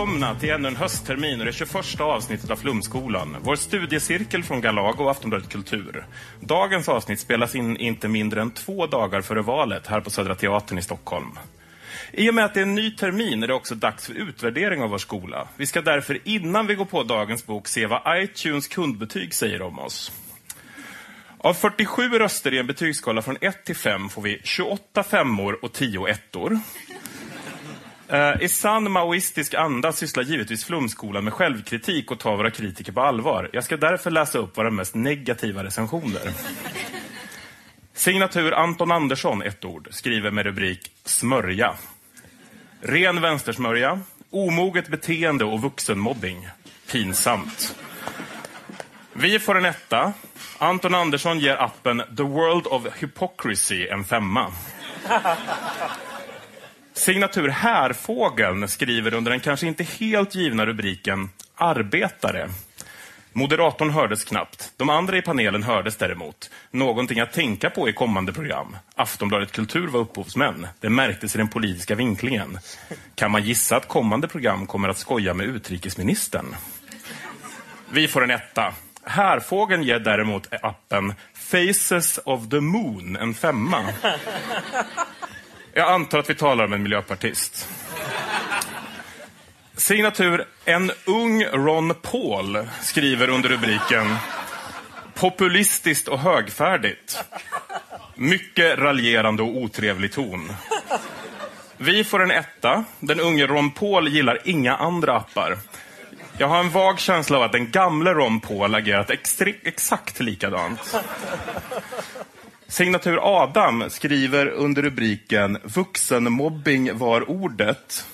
Välkomna till ännu en hösttermin och det 21 avsnittet av Flumskolan. Vår studiecirkel från Galago och Aftonbladet Kultur. Dagens avsnitt spelas in inte mindre än två dagar före valet här på Södra Teatern i Stockholm. I och med att det är en ny termin är det också dags för utvärdering av vår skola. Vi ska därför innan vi går på dagens bok se vad iTunes kundbetyg säger om oss. Av 47 röster i en betygsskala från 1 till 5 får vi 28 femmor och 10 ettor. Eh, I sann maoistisk anda sysslar givetvis Flumskolan med självkritik och tar våra kritiker på allvar. Jag ska därför läsa upp våra mest negativa recensioner. Signatur Anton Andersson, ett ord, skriver med rubrik Smörja. Ren vänstersmörja, omoget beteende och vuxenmobbing. Pinsamt. Vi får en etta. Anton Andersson ger appen The World of Hypocrisy en femma. Signatur Härfågeln skriver under den kanske inte helt givna rubriken Arbetare. Moderatorn hördes knappt. De andra i panelen hördes däremot. Någonting att tänka på i kommande program. Aftonbladet Kultur var upphovsmän. Det märktes i den politiska vinklingen. Kan man gissa att kommande program kommer att skoja med utrikesministern? Vi får en etta. Härfågeln ger däremot appen Faces of the Moon en femma. Jag antar att vi talar om en miljöpartist. Signatur En ung Ron Paul skriver under rubriken Populistiskt och högfärdigt. Mycket raljerande och otrevlig ton. Vi får en etta. Den unge Ron Paul gillar inga andra appar. Jag har en vag känsla av att den gamle Ron Paul agerat exakt likadant. Signatur Adam skriver under rubriken Vuxenmobbing var ordet.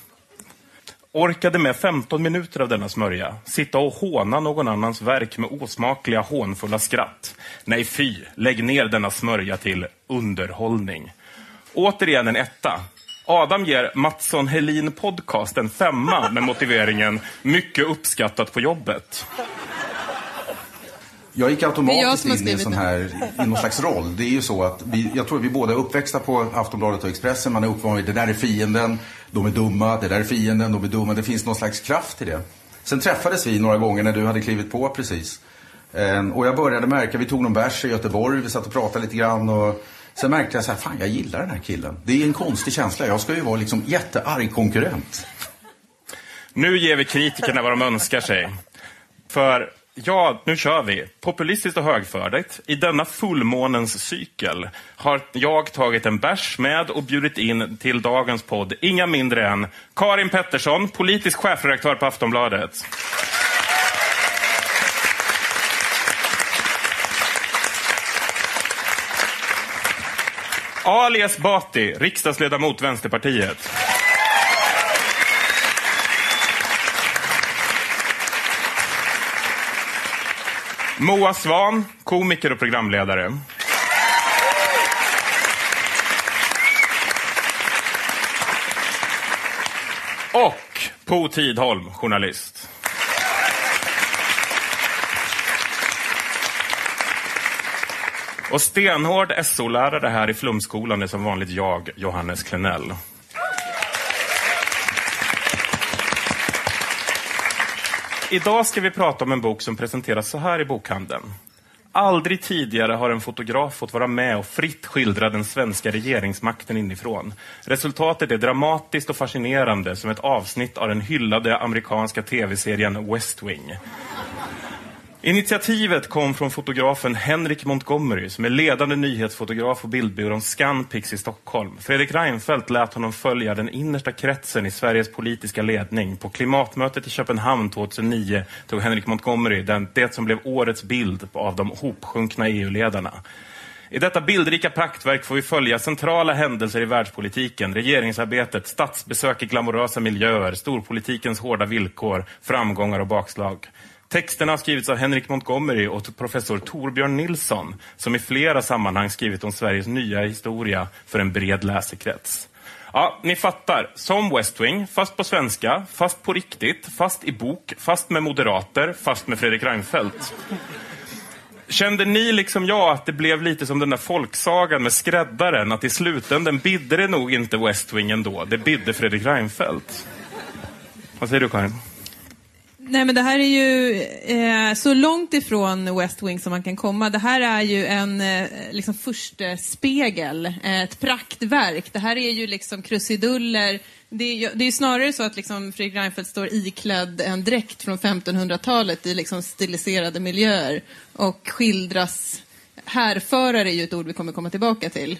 Orkade med 15 minuter av denna smörja. Sitta och håna någon annans verk med osmakliga hånfulla skratt. Nej fy, lägg ner denna smörja till underhållning. Återigen en etta. Adam ger Mattsson Helin Podcast en femma med motiveringen mycket uppskattat på jobbet. Jag gick jag automatiskt har in i en sån här, i någon slags roll. Det är ju så att vi, jag tror att vi båda är uppväxta på Aftonbladet och Expressen. Man är uppvan vid det där är fienden, de är dumma, det där är fienden, de är dumma. Det finns någon slags kraft i det. Sen träffades vi några gånger när du hade klivit på precis. Eh, Och jag började märka, vi tog någon bärs i Göteborg, vi satt och pratade lite grann. Och sen märkte jag så här, fan jag gillar den här killen. Det är en konstig känsla. Jag ska ju vara liksom jättearg konkurrent. Nu ger vi kritikerna vad de önskar sig. För ja, nu kör vi. Populistiskt och högfördigt. I denna fullmånens cykel har jag tagit en bärs med och bjudit in till dagens podd inga mindre än Karin Pettersson, politisk chefredaktör på Aftonbladet. Ali Esbati, riksdagsledamot Vänsterpartiet. Moa Svan, komiker och programledare. Och Po Tidholm, journalist. Och stenhård SO-lärare här i Flumskolan är som vanligt jag, Johannes Klenell. Idag ska vi prata om en bok som presenteras så här i bokhandeln. Aldrig tidigare har en fotograf fått vara med och fritt skildra den svenska regeringsmakten inifrån. Resultatet är dramatiskt och fascinerande som ett avsnitt av den hyllade amerikanska tv-serien West Wing. Initiativet kom från fotografen Henrik Montgomery som är ledande nyhetsfotograf och bildbyrån Scanpix i Stockholm. Fredrik Reinfeldt lät honom följa den innersta kretsen i Sveriges politiska ledning. På klimatmötet i Köpenhamn 2009 tog Henrik Montgomery den, det som blev årets bild av de hopsjunkna EU-ledarna. I detta bildrika praktverk får vi följa centrala händelser i världspolitiken, regeringsarbetet, statsbesök i glamorösa miljöer, storpolitikens hårda villkor, framgångar och bakslag. Texterna har skrivits av Henrik Montgomery och professor Torbjörn Nilsson, som i flera sammanhang skrivit om Sveriges nya historia för en bred läsekrets. Ja, ni fattar. Som West Wing, fast på svenska, fast på riktigt, fast i bok, fast med moderater, fast med Fredrik Reinfeldt. Kände ni liksom jag att det blev lite som den där folksagan med skräddaren, att i slutändan bidde det nog inte West Wing ändå, det bidde Fredrik Reinfeldt? Vad säger du Karin? Nej men det här är ju eh, så långt ifrån West Wing som man kan komma. Det här är ju en eh, liksom första eh, spegel, eh, ett praktverk. Det här är ju liksom krusiduller. Det är, ju- det är ju snarare så att liksom Fredrik Reinfeldt står iklädd en dräkt från 1500-talet i liksom stiliserade miljöer och skildras Härförare är ju ett ord vi kommer komma tillbaka till.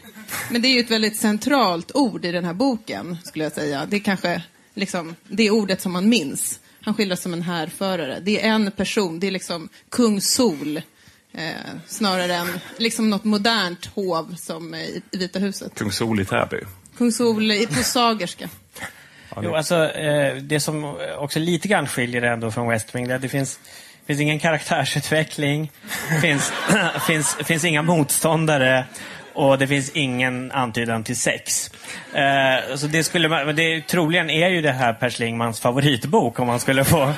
Men det är ju ett väldigt centralt ord i den här boken, skulle jag säga. Det är kanske liksom det ordet som man minns. Han skildras som en härförare. Det är en person, det är liksom kung Sol. Eh, snarare än liksom något modernt hov som eh, i Vita huset. Kung Sol i Täby. Kung Sol i- på Sagerska. Jo, alltså, eh, det som också lite grann skiljer det ändå från West Wing, det det finns, finns ingen karaktärsutveckling, finns, finns, finns inga motståndare och det finns ingen antydan till sex. Eh, så det skulle man, det, troligen är ju det här Per Schlingmans favoritbok om man skulle få,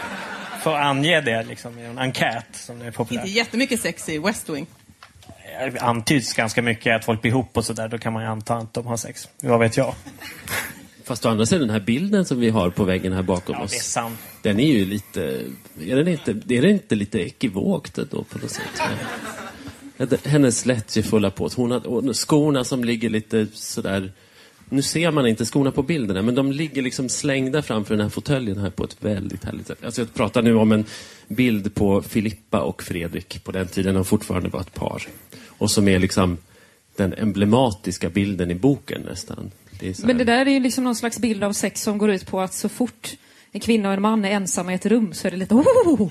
få ange det liksom, i en enkät som är populär. Inte jättemycket sex i West Wing. Det antyds ganska mycket att folk blir ihop och sådär, då kan man ju anta att de har sex. Vad vet jag? Fast å andra sidan, den här bilden som vi har på väggen här bakom Ja, oss. det är sant. Den är ju lite... Är den inte, är det inte lite ekivokt då på något sätt? Hennes lättjefulla pås. Hon och skorna som ligger lite sådär... Nu ser man inte skorna på bilderna, men de ligger liksom slängda framför den här fåtöljen här på ett väldigt härligt sätt. Alltså jag pratar nu om en bild på Filippa och Fredrik på den tiden de fortfarande var ett par. Och som är liksom den emblematiska bilden i boken nästan. Det Men det där är ju liksom någon slags bild av sex som går ut på att så fort en kvinna och en man är ensamma i ett rum så är det lite oh!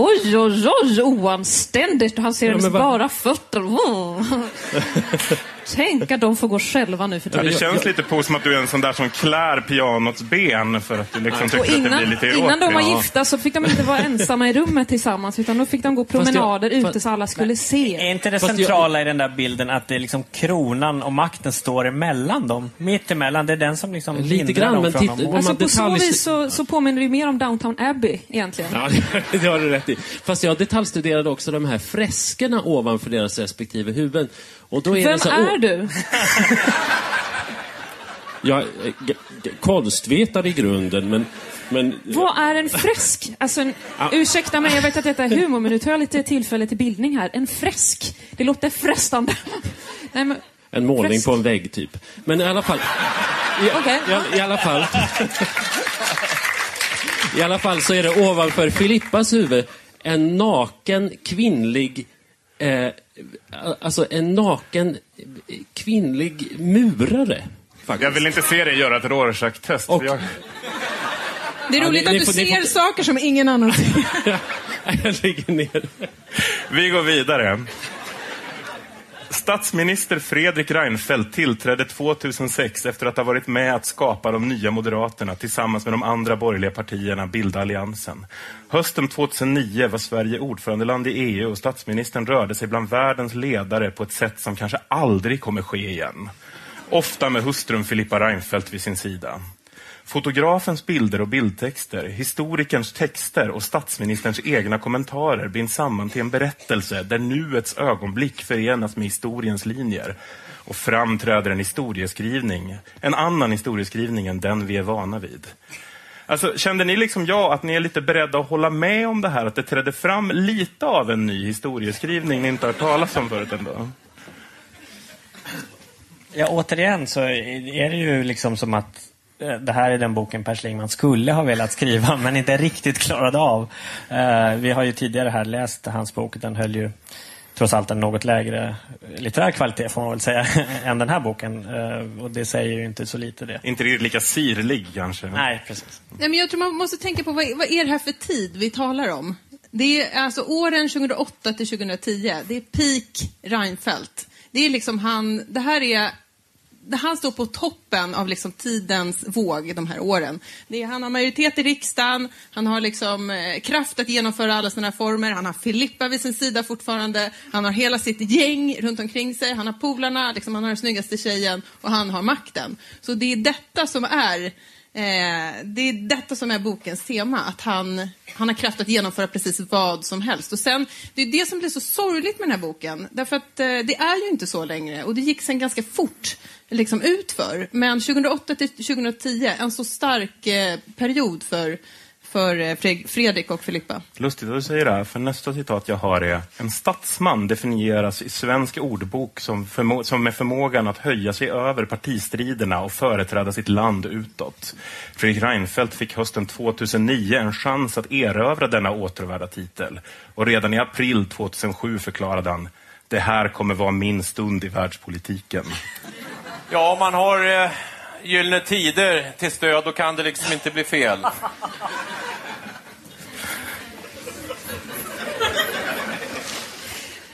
Oj, oj, oj, oanständigt. Han ser Ja, hennes bara fötter. Tänk att de får gå själva nu för Ja, tiden. det känns lite på som att du är en sån där som klär pianots ben för att du liksom Och tycker att det blir innan, lite erotiskt. innan de var Ja. gifta så fick de inte vara ensamma i rummet tillsammans utan då fick de gå jag- promenader fast- ute så alla skulle Är se. inte det jag- centrala i den där bilden att det är liksom kronan och makten står emellan dem? Mitt emellan, det är den som liksom Lite grann, dem men från titta- man Alltså på så vis så, så påminner det mer om Downton Abbey egentligen. Ja, det har du rätt i. Fast jag detaljstuderade också de här freskerna ovanför deras respektive huvuden. Och då är Vem det så, är du? Jag är g- g- konstvetare i grunden, men... men Vad är en fresk? Alltså en, ursäkta mig, jag vet att detta är humor, men nu tar jag lite tillfälle till bildning här. En fresk. Det låter frestande. Nej, men, en målning fresk. på en vägg, typ. Men i alla fall... I, Okej. i, I alla fall... I alla fall så är det ovanför Filippas huvud en naken kvinnlig... Eh, alltså en naken kvinnlig murare. Faktiskt. Jag vill inte se dig göra ett Rorschach-test. Och- Jag... Det är Ja, roligt ni- ni att du får- ni ser får- saker som ingen annan ser. Jag ligger ner. Vi går vidare. Statsminister Fredrik Reinfeldt tillträdde 2006 efter att ha varit med att skapa de nya Moderaterna tillsammans med de andra borgerliga partierna bilda alliansen. Hösten 2009 var Sverige ordförandeland i EU och statsministern rörde sig bland världens ledare på ett sätt som kanske aldrig kommer ske igen. Ofta med hustrun Filippa Reinfeldt vid sin sida. Fotografens bilder och bildtexter, historikerns texter och statsministerns egna kommentarer binds samman till en berättelse där nuets ögonblick förenas med historiens linjer. Och framträder en historieskrivning, en annan historieskrivning än den vi är vana vid. Alltså, kände ni liksom jag att ni är lite beredda att hålla med om det här, att det trädde fram lite av en ny historieskrivning ni inte har hört talas om förut ändå? Ja, återigen så är det ju liksom som att det här är den boken Per Schlingmann skulle ha velat skriva men inte riktigt klarade av. Eh, vi har ju tidigare här läst hans bok. Den höll ju trots allt en något lägre litterär kvalitet får man väl säga än den här boken. Eh, och det säger ju inte så lite det. Inte riktigt lika sirlig kanske? Nej, precis. Nej, men jag tror man måste tänka på vad, vad är det här för tid vi talar om? Det är alltså åren 2008 till 2010. Det är peak Reinfeldt. Det är liksom han, det här är han står på toppen av liksom tidens våg de här åren. Är, han har majoritet i riksdagen, han har liksom, eh, kraft att genomföra alla sina reformer, han har Filippa vid sin sida fortfarande, han har hela sitt gäng runt omkring sig, han har polarna, liksom, han har den snyggaste tjejen och han har makten. Så det är detta som är Eh, det är detta som är bokens tema, att han, han har kraft att genomföra precis vad som helst. Och sen, det är det som blir så sorgligt med den här boken, därför att eh, det är ju inte så längre och det gick sen ganska fort liksom utför. Men 2008 till 2010, en så stark eh, period för, för eh, Fredrik och Filippa. Lustigt att du säger det här, för nästa citat jag har är En statsman definieras i svensk ordbok som, förmo- som med förmågan att höja sig över partistriderna och företräda sitt land utåt. Fredrik Reinfeldt fick hösten 2009 en chans att erövra denna återvärda titel. Och redan i april 2007 förklarade han Det här kommer vara min stund i världspolitiken. Ja, om man har eh, Gyllene Tider till stöd, då kan det liksom inte bli fel.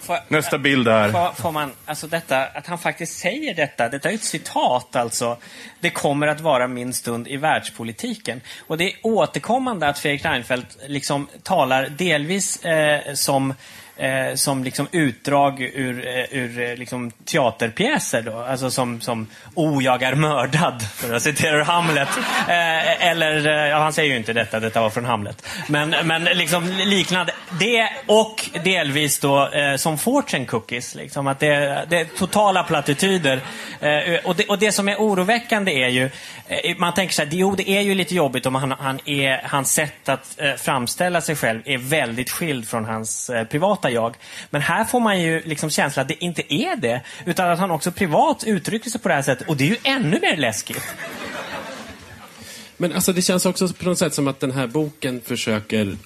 Får, Nästa bild är... får, får man, alltså detta, att han faktiskt säger detta, detta är ett citat alltså. Det kommer att vara min stund i världspolitiken. Och det är återkommande att Fredrik Reinfeldt liksom talar delvis eh, som Eh, som liksom utdrag ur, eh, ur eh, liksom teaterpjäser då. Alltså som, som O, jag är mördad, för att citera ur Hamlet. Eh, eller, eh, ja han säger ju inte detta, detta var från Hamlet. Men, men liksom liknande. Det och delvis då eh, som fortune cookies. Liksom, att det, det är totala plattityder. Eh, och, det, och det som är oroväckande är ju, eh, man tänker så här, jo det är ju lite jobbigt om han, han är, hans sätt att eh, framställa sig själv är väldigt skild från hans eh, privata jag. Men här får man ju liksom känslan att det inte är det, utan att han också privat uttrycker sig på det här sättet. Och det är ju ännu mer läskigt. Men alltså det känns också på något sätt som att den här boken försöker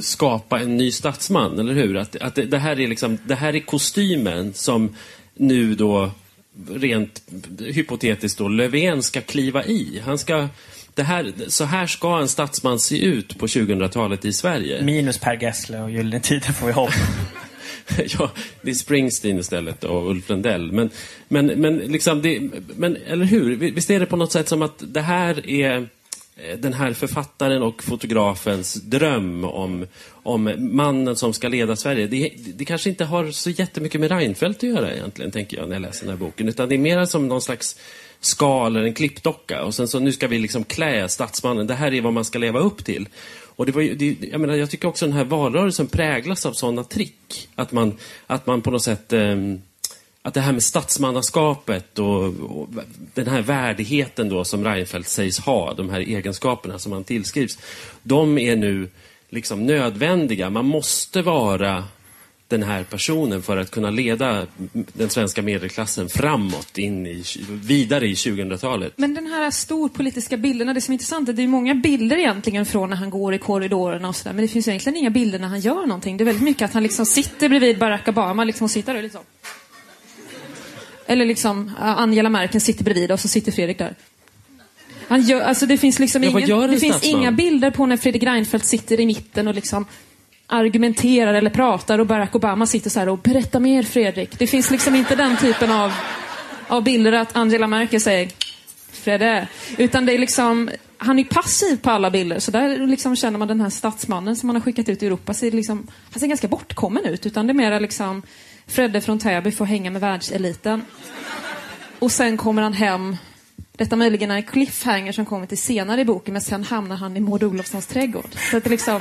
skapa en ny statsman, eller hur? Att, att det, det, här är liksom, det här är kostymen som nu då rent hypotetiskt då Löfven ska kliva i. Han ska, det här, så här ska en statsman se ut på 2000-talet i Sverige. Minus Per Gessle och Gyllene Tider får vi hoppas. ja, det är Springsteen istället och Ulf Lundell. Men, men, men, liksom det, men eller hur? Visst är det på något sätt som att det här är Eh, den här författaren och fotografens dröm om, om mannen som ska leda Sverige. Det, det kanske inte har så jättemycket med Reinfeldt att göra egentligen, tänker jag när jag läser den här boken. Utan det är mer som någon slags skal eller en klippdocka. Och sen så nu ska vi liksom klä statsmannen. Det här är vad man ska leva upp till. Och det var ju, det, jag, menar, jag tycker också den här valrörelsen präglas av sådana trick. Att man, att man på något sätt... ehm, att det här med statsmannaskapet och, och den här värdigheten då som Reinfeldt sägs ha, de här egenskaperna som han tillskrivs, de är nu liksom nödvändiga. Man måste vara den här personen för att kunna leda den svenska medelklassen framåt, in i, vidare i 2000-talet. Men den här storpolitiska bilderna, det som är intressant är att det är många bilder egentligen från när han går i korridorerna och sådär. Men det finns egentligen inga bilder när han gör någonting. Det är väldigt mycket att han liksom sitter bredvid Barack Obama, liksom och sitter där liksom. Eller liksom Angela Merkel sitter bredvid och så sitter Fredrik där. Han gör, alltså det finns liksom ingen, en det finns inga bilder på när Fredrik Reinfeldt sitter i mitten och liksom argumenterar eller pratar och Barack Obama sitter så här och berätta mer Fredrik. Det finns liksom inte den typen av, av bilder att Angela Merkel säger Fredde. Utan det är liksom, han är passiv på alla bilder. Så där liksom känner man den här statsmannen som man har skickat ut i Europa. Ser liksom, han ser ganska bortkommen ut. Utan det är mera liksom Fredde från Täby får hänga med världseliten. Och sen kommer han hem. Detta möjligen är en cliffhanger som kommer till senare i boken. Men sen hamnar han i Maud Olofssons trädgård. Så att det liksom...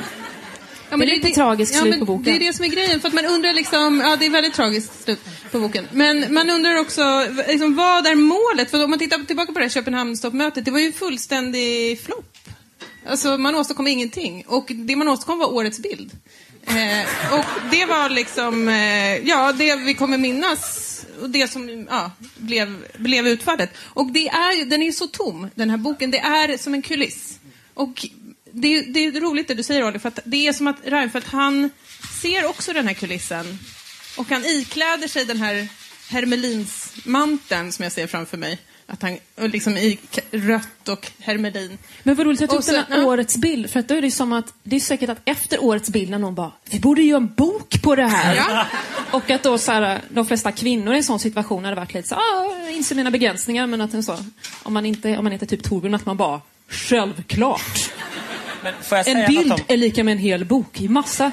Ja, Det är lite tragiskt slut men på boken. Det är det som är grejen, för att man undrar liksom, ja det är väldigt tragiskt slut på boken. Men man undrar också, liksom, vad är målet? För om man tittar tillbaka på det här Köpenhamnstoppmötet, det var ju en fullständig flopp. Alltså man åstadkom ingenting. Och det man åstadkom var årets bild. Eh, och det var liksom, eh, ja det vi kommer minnas och det som ja, blev, blev utfallet. Och det är, den är ju så tom, den här boken. Det är som en kuliss. Och det, är- det är roligt det du säger Oliver, för att det är som att Reinfeldt, han ser också den här kulissen. Och han ikläder sig den här hermelinsmanteln som jag ser framför mig. Att han, och liksom i rött och hermelin. Men vad roligt Och tog den så- här ja. årets bild. För att då är det som att, det är säkert att efter årets bild när någon bara, vi borde göra en bok på det här. Ja. Och att då så här, de flesta kvinnor i en sån situation hade varit lite så ah, jag inser mina begränsningar. Men att en så, om man inte, om man inte är typ Torbjörn, att man bara, självklart. Men får jag En bild något om... är lika med en hel bok i massa.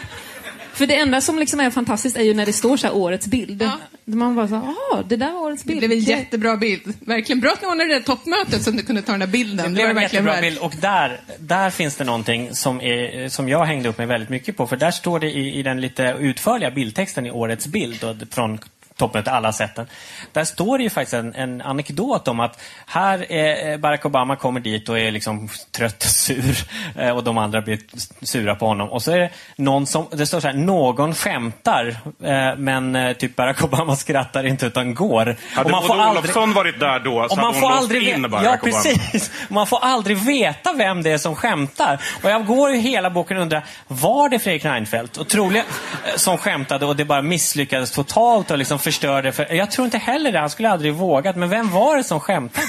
För det enda som liksom är fantastiskt är ju när det står så här årets bild. Ja. Man bara så här, ah, det där var årets Det bild. blev en jättebra bild. Verkligen bra att ni ordnade det där toppmötet som du kunde ta den där bilden. Det Det, blev var en det verkligen jättebra bild och där, där finns det någonting som, är, som jag hängde upp mig väldigt mycket på. För där står det i, i den lite utförliga bildtexten i årets bild och från toppmötet, alla sätten. Där står det ju faktiskt en, en anekdot om att här är Barack Obama kommer dit och är liksom trött och sur eh, och de andra blir sura på honom. Och så är det någon som, det står så här, någon skämtar eh, men eh, typ Barack Obama skrattar inte utan går. Hade Och man får aldrig- Olofsson varit där då så och man hade får hon aldrig låst in Barack Ja, Obama. precis. Man får aldrig veta vem det är som skämtar. Och jag går ju hela boken och undrar, var det Fredrik Reinfeldt? Och troligen eh, som skämtade och det bara misslyckades totalt och liksom förstörde. För, jag tror inte heller det. Han skulle aldrig vågat. Men vem var det som skämtade?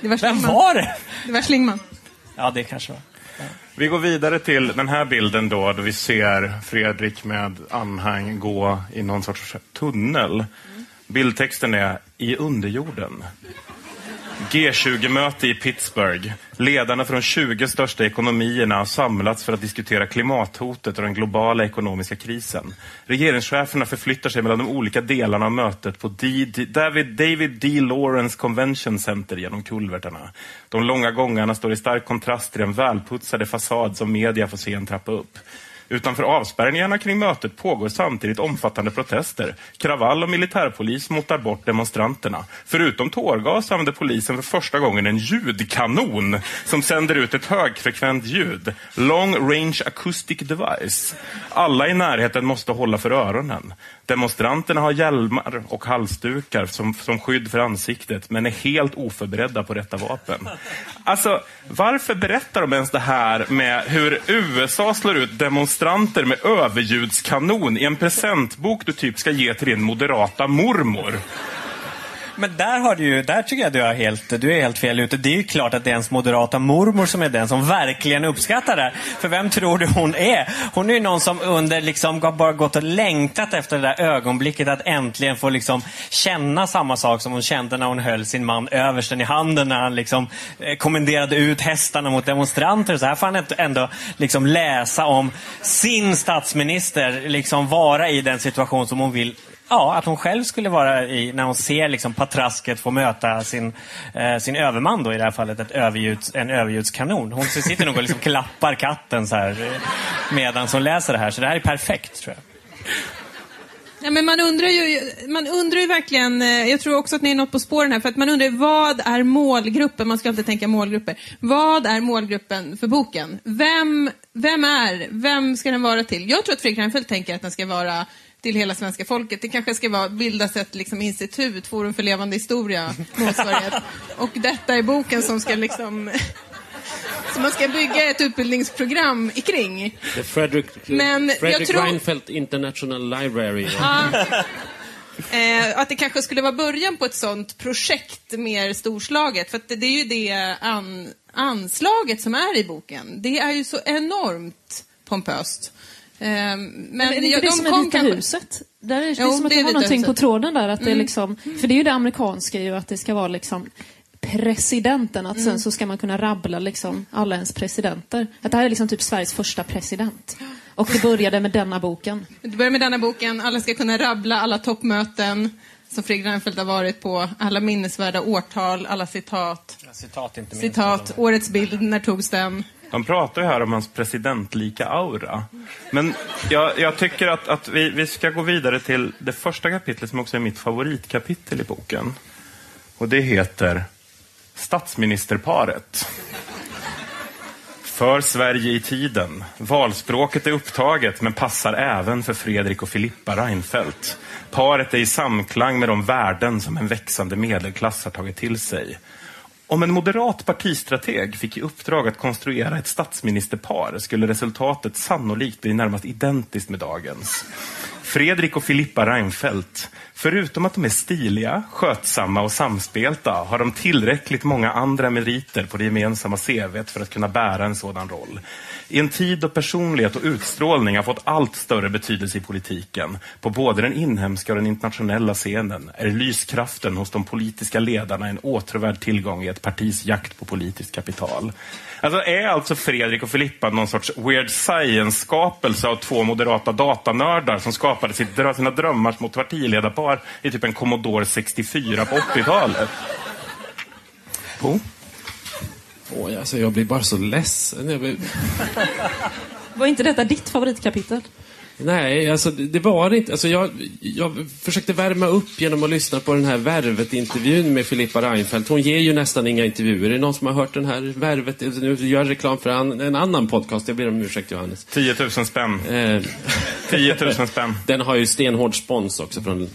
Det var Vem var det? Det var Schlingmann. Ja, det kanske var. Vi går vidare till den här bilden då, då vi ser Fredrik med anhang gå i någon sorts tunnel. Bildtexten är I underjorden. G20-möte i Pittsburgh. Ledarna för de 20 största ekonomierna har samlats för att diskutera klimathotet och den globala ekonomiska krisen. Regeringscheferna förflyttar sig mellan de olika delarna av mötet på D- D- David, David D. Lawrence Convention Center genom kulvertarna. De långa gångarna står i stark kontrast till den välputsade fasad som media får se en trappa upp. Utanför avspärrningarna kring mötet pågår samtidigt omfattande protester. Kravall och militärpolis motar bort demonstranterna. Förutom tårgas använder polisen för första gången en ljudkanon som sänder ut ett högfrekvent ljud. Long Range Acoustic Device. Alla i närheten måste hålla för öronen. Demonstranterna har hjälmar och halsdukar som, som skydd för ansiktet men är helt oförberedda på detta vapen. Alltså, varför berättar de ens det här med hur USA slår ut demonstranter med överljudskanon i en presentbok du typ ska ge till din moderata mormor? Men där, har du ju, där tycker jag du är, helt, du är helt fel ute. Det är ju klart att det är ens moderata mormor som är den som verkligen uppskattar det här. För vem tror du hon är? Hon är ju någon som under liksom bara gått och längtat efter det där ögonblicket att äntligen få liksom känna samma sak som hon kände när hon höll sin man översten i handen när han liksom eh, kommenderade ut hästarna mot demonstranter. Så här får han ändå liksom läsa om sin statsminister liksom vara i den situation som hon vill Ja, att hon själv skulle vara i, när hon ser liksom patrasket få möta sin, eh, sin överman då i det här fallet, ett överljuds, en överljudskanon. Hon sitter nog och liksom klappar katten så här eh, medan hon läser det här. Så det här är perfekt tror jag. Ja, men man undrar ju, man undrar ju verkligen, eh, jag tror också att ni är något på spåren här, för att man undrar vad är målgruppen? Man ska alltid tänka målgrupper. Vad är målgruppen för boken? Vem, vem är, vem ska den vara till? Jag tror att Fredrik Reinfeldt tänker att den ska vara till hela svenska folket. Det kanske ska vara, bildas ett liksom, institut, Forum för levande historia, motsvarighet. Och detta är boken som ska liksom Så man ska bygga ett utbildningsprogram kring. The Frederick, Men jag Frederick tror- Reinfeldt International Library. Eh, att det kanske skulle vara början på ett sånt projekt mer storslaget. För det, det är ju det an, anslaget som är i boken. Det är ju så enormt pompöst. Eh, men Men är det ja, det de som är kom Vita kanske- huset? Där är det Jo, som att det det Vita någonting på huset. tråden där. Att det är Mm. liksom, för det är ju det amerikanska ju, att det ska vara liksom presidenten, att Mm. sen så ska man kunna rabbla liksom alla ens presidenter. Att det här är liksom typ Sveriges första president. Och det började med denna boken. Det börjar med denna boken. Alla ska kunna rabbla alla toppmöten som Fredrik Reinfeldt har varit på. Alla minnesvärda årtal, alla citat. Citat inte minst. Citat, årets bild, när togs den? De pratar ju här om hans presidentlika aura. Men jag, jag tycker att, att vi, vi ska gå vidare till det första kapitlet som också är mitt favoritkapitel i boken. Och det heter Statsministerparet. För Sverige i tiden. Valspråket är upptaget men passar även för Fredrik och Filippa Reinfeldt. Paret är i samklang med de värden som en växande medelklass har tagit till sig. Om en moderat partistrateg fick i uppdrag att konstruera ett statsministerpar skulle resultatet sannolikt bli närmast identiskt med dagens. Fredrik och Filippa Reinfeldt. Förutom att de är stiliga, skötsamma och samspelta har de tillräckligt många andra meriter på det gemensamma CVt för att kunna bära en sådan roll. I en tid då personlighet och utstrålning har fått allt större betydelse i politiken, på både den inhemska och den internationella scenen, är lyskraften hos de politiska ledarna en åtråvärd tillgång i ett partis jakt på politiskt kapital. Alltså är alltså Fredrik och Filippa någon sorts weird science-skapelse av två moderata datanördar som skapade sitt, sina drömmar mot partiledarpar i typ en Commodore 64 på 80-talet? Oh. Åh, alltså, jag blir bara så ledsen. Blir... Var inte detta ditt favoritkapitel? Nej, alltså det var det inte. Alltså, jag, jag försökte värma upp genom att lyssna på den här Värvet-intervjun med Filippa Reinfeldt. Hon ger ju nästan inga intervjuer. Är det någon som har hört den här Värvet? Nu gör reklam för en annan podcast. Jag ber om ursäkt Johannes. 10 000 spänn. Eh, 10 000 spänn. den har ju stenhård spons också från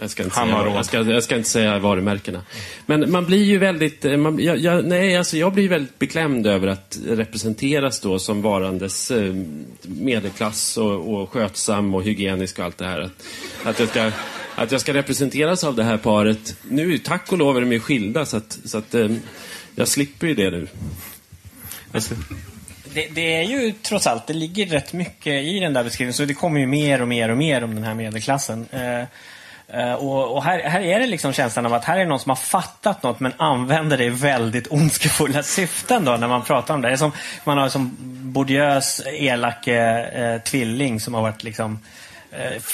jag ska, inte Han säga, jag, ska, jag ska inte säga varumärkena. Men man blir ju väldigt... eh, Man, jag, jag, nej, alltså jag blir väldigt beklämd över att representeras då som varandes eh, medelklass och, och skötsam och hygienisk och allt det här. Att, att, jag ska, att jag ska representeras av det här paret. Nu, tack och lov är de ju skilda så att, så att eh, jag slipper ju det nu. Alltså, Det, det är ju trots allt, det ligger rätt mycket i den där beskrivningen. Så det kommer ju mer och mer och mer om den här medelklassen. Eh, Eh, och och här, här är det liksom känslan av att här är någon som har fattat något men använder det i väldigt ondskefulla syften då när man pratar om det. Det är som, man har som Bourdieus elake eh, tvilling som har varit liksom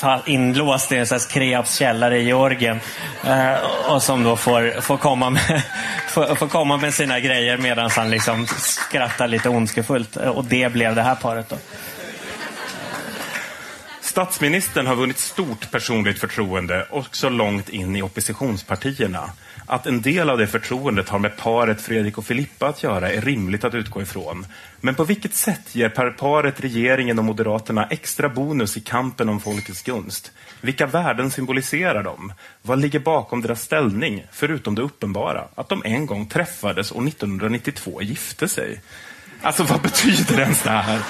eh, inlåst i en slags Kreabs källare i Georgien. Eh, och som då får, får, komma med, får, får komma med sina grejer medan han liksom skrattar lite ondskefullt. Och det blev det här paret då. Statsministern har vunnit stort personligt förtroende också långt in i oppositionspartierna. Att en del av det förtroendet har med paret Fredrik och Filippa att göra är rimligt att utgå ifrån. Men på vilket sätt ger paret regeringen och Moderaterna extra bonus i kampen om folkets gunst? Vilka värden symboliserar de? Vad ligger bakom deras ställning, förutom det uppenbara, att de en gång träffades och 1992 gifte sig? Alltså, vad betyder ens det här?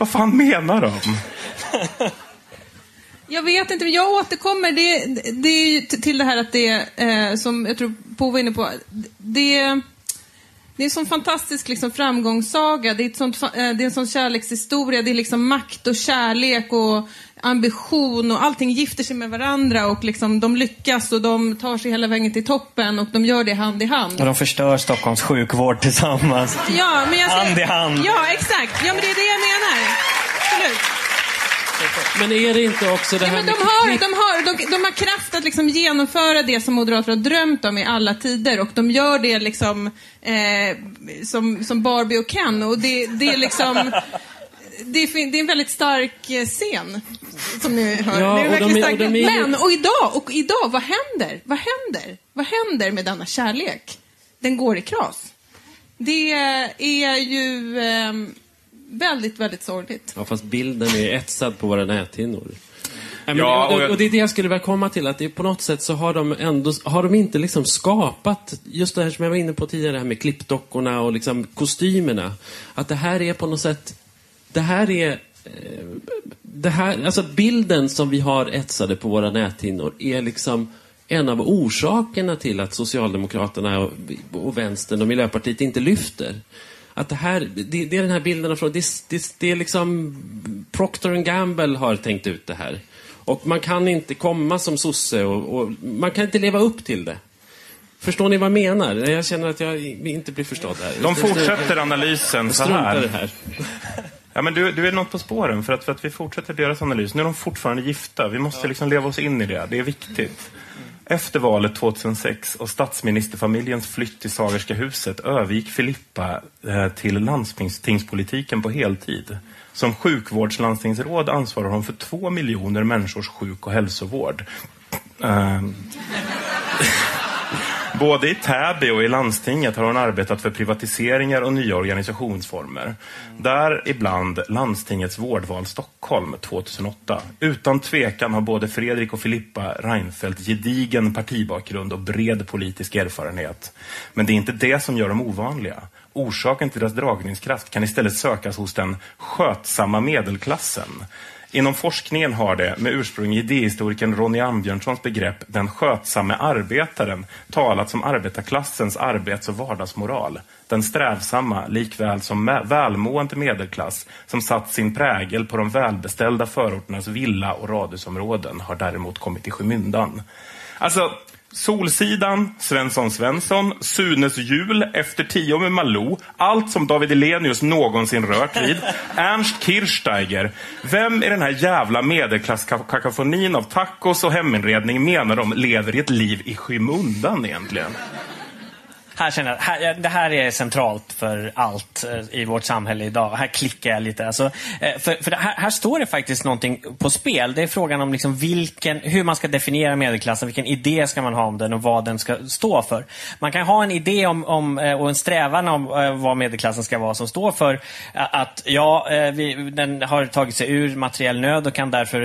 Vad fan menar de? Jag vet inte, men jag återkommer. Det, det är ju till det här att det, eh, som jag tror Po var inne på, det, det är en sån fantastisk liksom, framgångssaga, det är, ett sånt, eh, det är en sån kärlekshistoria, det är liksom makt och kärlek och ambition och allting gifter sig med varandra och liksom, de lyckas och de tar sig hela vägen till toppen och de gör det hand i hand. Och de förstör Stockholms sjukvård tillsammans. Ja, men jag Hand i hand. Ja, exakt. Ja, men det är det jag menar. Absolut. Men är det inte också det Ja, här men med de, har, de, har, de, de har kraft att liksom genomföra det som moderater har drömt om i alla tider och de gör det liksom eh, som, som Barbie och Ken och det, det är liksom det är, det är en väldigt stark eh, scen, som ni hör. Ja, det är och verkligen de är- och Men, och idag, och idag, vad händer? Vad händer? Vad händer med denna kärlek? Den går i kras. Det är ju eh, väldigt, väldigt sorgligt. Ja, fast bilden är etsad på våra näthinnor. Nej, men, Ja, och, och och det är det jag skulle vilja komma till, att det på något sätt så har de ändå, har de inte liksom skapat, just det här som jag var inne på tidigare, det här med klippdockorna och liksom kostymerna. Att det här är på något sätt, det här är, eh, det här, alltså bilden som vi har etsade på våra näthinnor är liksom en av orsakerna till att Socialdemokraterna och, och Vänstern och Miljöpartiet inte lyfter. Att det här, det, det är den här bilden av från, det, det, det är liksom Procter Gamble har tänkt ut det här. Och man kan inte komma som sosse och, och man kan inte leva upp till det. Förstår ni vad jag menar? Jag känner att jag inte blir förstådd här. De fortsätter analysen så här. här. Ja, men du, du är något på spåren, för att, för att vi fortsätter deras analys. Nu är de fortfarande gifta. Vi måste liksom leva oss in i det. Det är viktigt. Efter valet 2006 och statsministerfamiljens flytt till Sagerska huset övergick Filippa eh, till landstingspolitiken på heltid. Som sjukvårdslandstingsråd ansvarar hon för två miljoner människors sjuk och hälsovård. Ehm, Både i Täby och i landstinget har hon arbetat för privatiseringar och nya organisationsformer. Där ibland Landstingets vårdval Stockholm 2008. Utan tvekan har både Fredrik och Filippa Reinfeldt gedigen partibakgrund och bred politisk erfarenhet. Men det är inte det som gör dem ovanliga. Orsaken till deras dragningskraft kan istället sökas hos den skötsamma medelklassen. Inom forskningen har det, med ursprung i idéhistorikern Ronny Ambjörnssons begrepp den skötsamme arbetaren, talat om arbetarklassens arbets och vardagsmoral. Den strävsamma, likväl som välmående medelklass som satt sin prägel på de välbeställda förorternas villa och radhusområden har däremot kommit i skymundan. Alltså, Solsidan, Svensson Svensson, Sunes jul, Efter tio med Malou, allt som David Elenius någonsin rört vid, Ernst Kirchsteiger. Vem i den här jävla medelklasskakafonin av tacos och heminredning menar de lever i ett liv i skymundan egentligen? Här känner jag, här, det här är centralt för allt eh, i vårt samhälle idag. Här klickar jag lite. Alltså, eh, för för det här, här står det faktiskt någonting på spel. Det är frågan om liksom vilken, hur man ska definiera medelklassen, vilken idé ska man ha om den och vad den ska stå för. Man kan ha en idé om, om, eh, och en strävan om vad medelklassen ska vara som står för att ja, vi, den har tagit sig ur materiell nöd och kan därför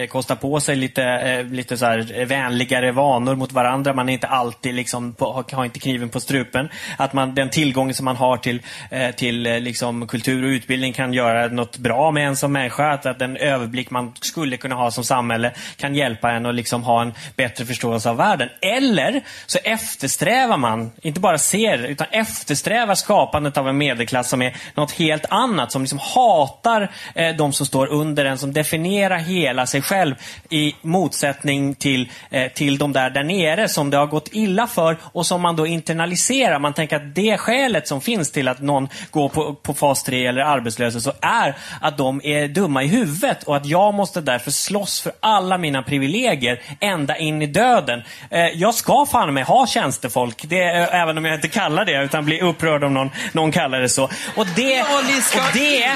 eh, kosta på sig lite, eh, lite så här vänligare vanor mot varandra. Man är inte alltid liksom på, har- har inte kniven på strupen. Att man, den tillgången som man har till, eh, till eh, liksom kultur och utbildning kan göra något bra med en som människa. Att, att den överblick man skulle kunna ha som samhälle kan hjälpa en att liksom ha en bättre förståelse av världen. Eller så eftersträvar man, inte bara ser, utan eftersträvar skapandet av en medelklass som är något helt annat. Som liksom hatar eh, de som står under en, som definierar hela sig själv i motsättning till, eh, till de där där nere som det har gått illa för och som man då internaliserar. Man tänker att det skälet som finns till att någon går på, på fas 3 eller arbetslösa så är att de är dumma i huvudet och att jag måste därför slåss för alla mina privilegier ända in i döden. Eh, jag ska fan med ha tjänstefolk, det, eh, även om jag inte kallar det utan blir upprörd om någon, någon kallar det så. Och det, och det,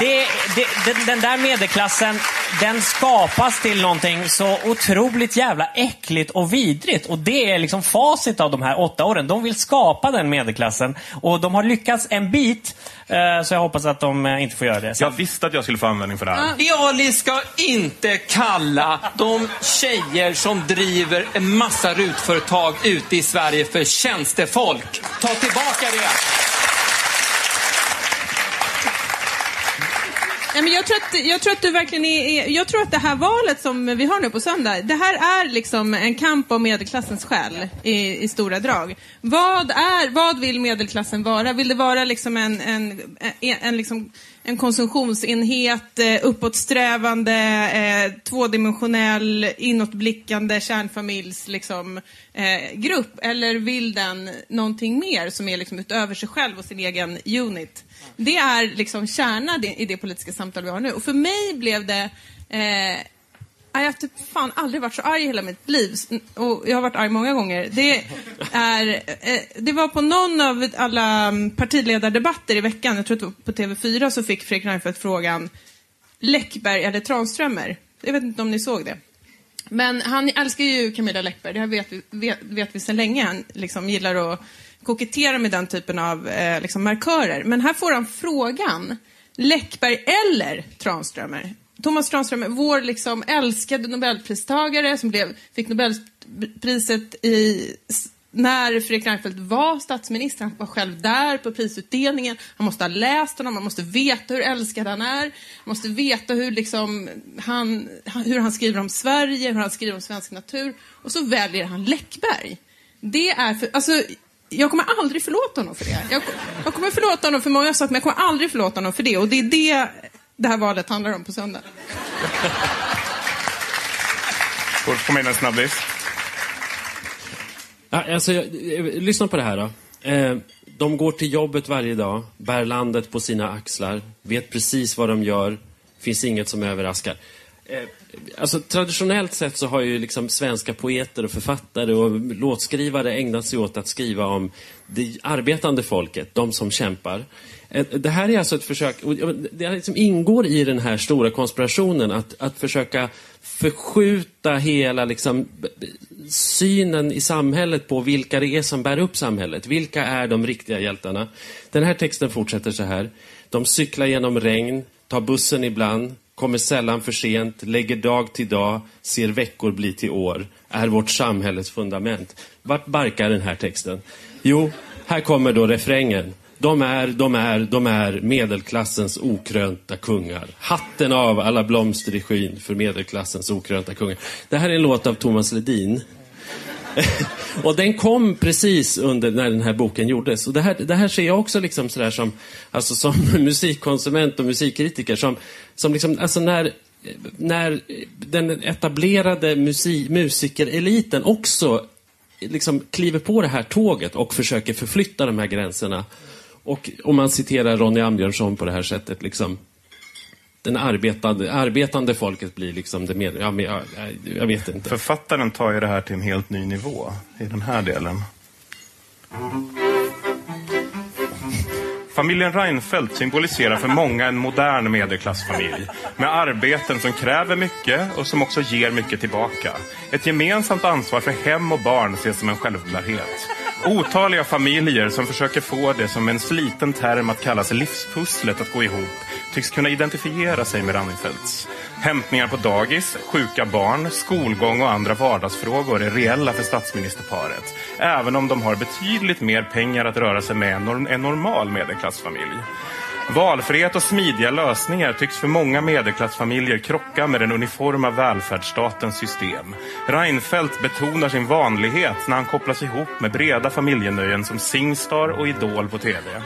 det, det, den, den där medelklassen, den skapas till någonting så otroligt jävla äckligt och vidrigt. Och det är liksom facit av de här åtta åren. De vill skapa den medelklassen. Och de har lyckats en bit, eh, så jag hoppas att de eh, inte får göra det. Jag visste att jag skulle få användning för det här. Ali ska inte kalla de tjejer som driver en massa rutföretag ute i Sverige för tjänstefolk. Ta tillbaka det. Nej, men jag, tror att, jag tror att du verkligen är, jag tror att det här valet som vi har nu på söndag, det här är liksom en kamp om medelklassens själ i, i stora drag. Vad är, vad vill medelklassen vara? Vill det vara liksom en, en, en, en, liksom, en konsumtionsenhet, eh, uppåtsträvande, eh, tvådimensionell, inåtblickande kärnfamiljs liksom, eh, grupp? Eller vill den någonting mer som är liksom utöver sig själv och sin egen unit? Det är liksom kärnan i det politiska samtal vi har nu. Och för mig blev det... Eh, jag har typ fan aldrig varit så arg i hela mitt liv. Och jag har varit arg många gånger. Det, är, eh, det var på någon av alla mm, partiledardebatter i veckan, jag tror att det var på TV4, så fick Fredrik Reinfeldt frågan Läckberg eller Tranströmer. Jag vet inte om ni såg det. Men han älskar ju Camilla Läckberg, det vet vi, vet, vet vi sedan länge. Han liksom gillar att kokettera med den typen av eh, liksom markörer. Men här får han frågan, Läckberg eller Tranströmer? Thomas Tranströmer, vår liksom älskade nobelpristagare som blev, fick Nobelpriset i, när Fredrik Reinfeldt var statsminister. Han var själv där på prisutdelningen. Han måste ha läst honom, man måste veta hur älskad han är. Man måste veta hur, liksom, han, hur han skriver om Sverige, hur han skriver om svensk natur. Och så väljer han Läckberg. Det är för, alltså, jag kommer aldrig förlåta honom för det. Jag, jag kommer förlåta honom för många saker, men jag kommer aldrig förlåta honom för det. Och det är det det här valet handlar om på söndag. Får komma in en snabbis. Ja, alltså, jag, jag, lyssna på det här då. Eh, de går till jobbet varje dag, bär landet på sina axlar, vet precis vad de gör, finns inget som överraskar. Eh, alltså, traditionellt sett så har ju liksom svenska poeter och författare och låtskrivare ägnat sig åt att skriva om det arbetande folket, de som kämpar. Eh, det här är alltså ett försök, det liksom ingår i den här stora konspirationen att, att försöka förskjuta hela liksom, synen i samhället på vilka det är som bär upp samhället. Vilka är de riktiga hjältarna? Den här texten fortsätter så här. De cyklar genom regn, tar bussen ibland, kommer sällan för sent, lägger dag till dag, ser veckor bli till år, är vårt samhälles fundament. Vart barkar den här texten? Jo, här kommer då refrängen. De är, de är, de är medelklassens okrönta kungar. Hatten av alla blomster i skyn för medelklassens okrönta kungar. Det här är en låt av Thomas Ledin. och den kom precis under när den här boken gjordes. Och det här, det här ser jag också liksom sådär som, alltså som musikkonsument och musikkritiker. Som, som liksom, alltså när, när den etablerade musik, musikereliten också liksom kliver på det här tåget och försöker förflytta de här gränserna. Och om man citerar Ronny Ambjörnsson på det här sättet, liksom, den arbetande, arbetande folket blir liksom det med, ja, men, jag, jag vet inte. Författaren tar ju det här till en helt ny nivå i den här delen. Familjen Reinfeldt symboliserar för många en modern medelklassfamilj med arbeten som kräver mycket och som också ger mycket tillbaka. Ett gemensamt ansvar för hem och barn ses som en självklarhet. Otaliga familjer som försöker få det som en sliten term att kallas livspusslet att gå ihop tycks kunna identifiera sig med Reinfeldts. Hämtningar på dagis, sjuka barn, skolgång och andra vardagsfrågor är reella för statsministerparet. Även om de har betydligt mer pengar att röra sig med än en normal medelklassfamilj. Valfrihet och smidiga lösningar tycks för många medelklassfamiljer krocka med den uniforma välfärdsstatens system. Reinfeldt betonar sin vanlighet när han kopplas ihop med breda familjenöjen som Singstar och Idol på TV.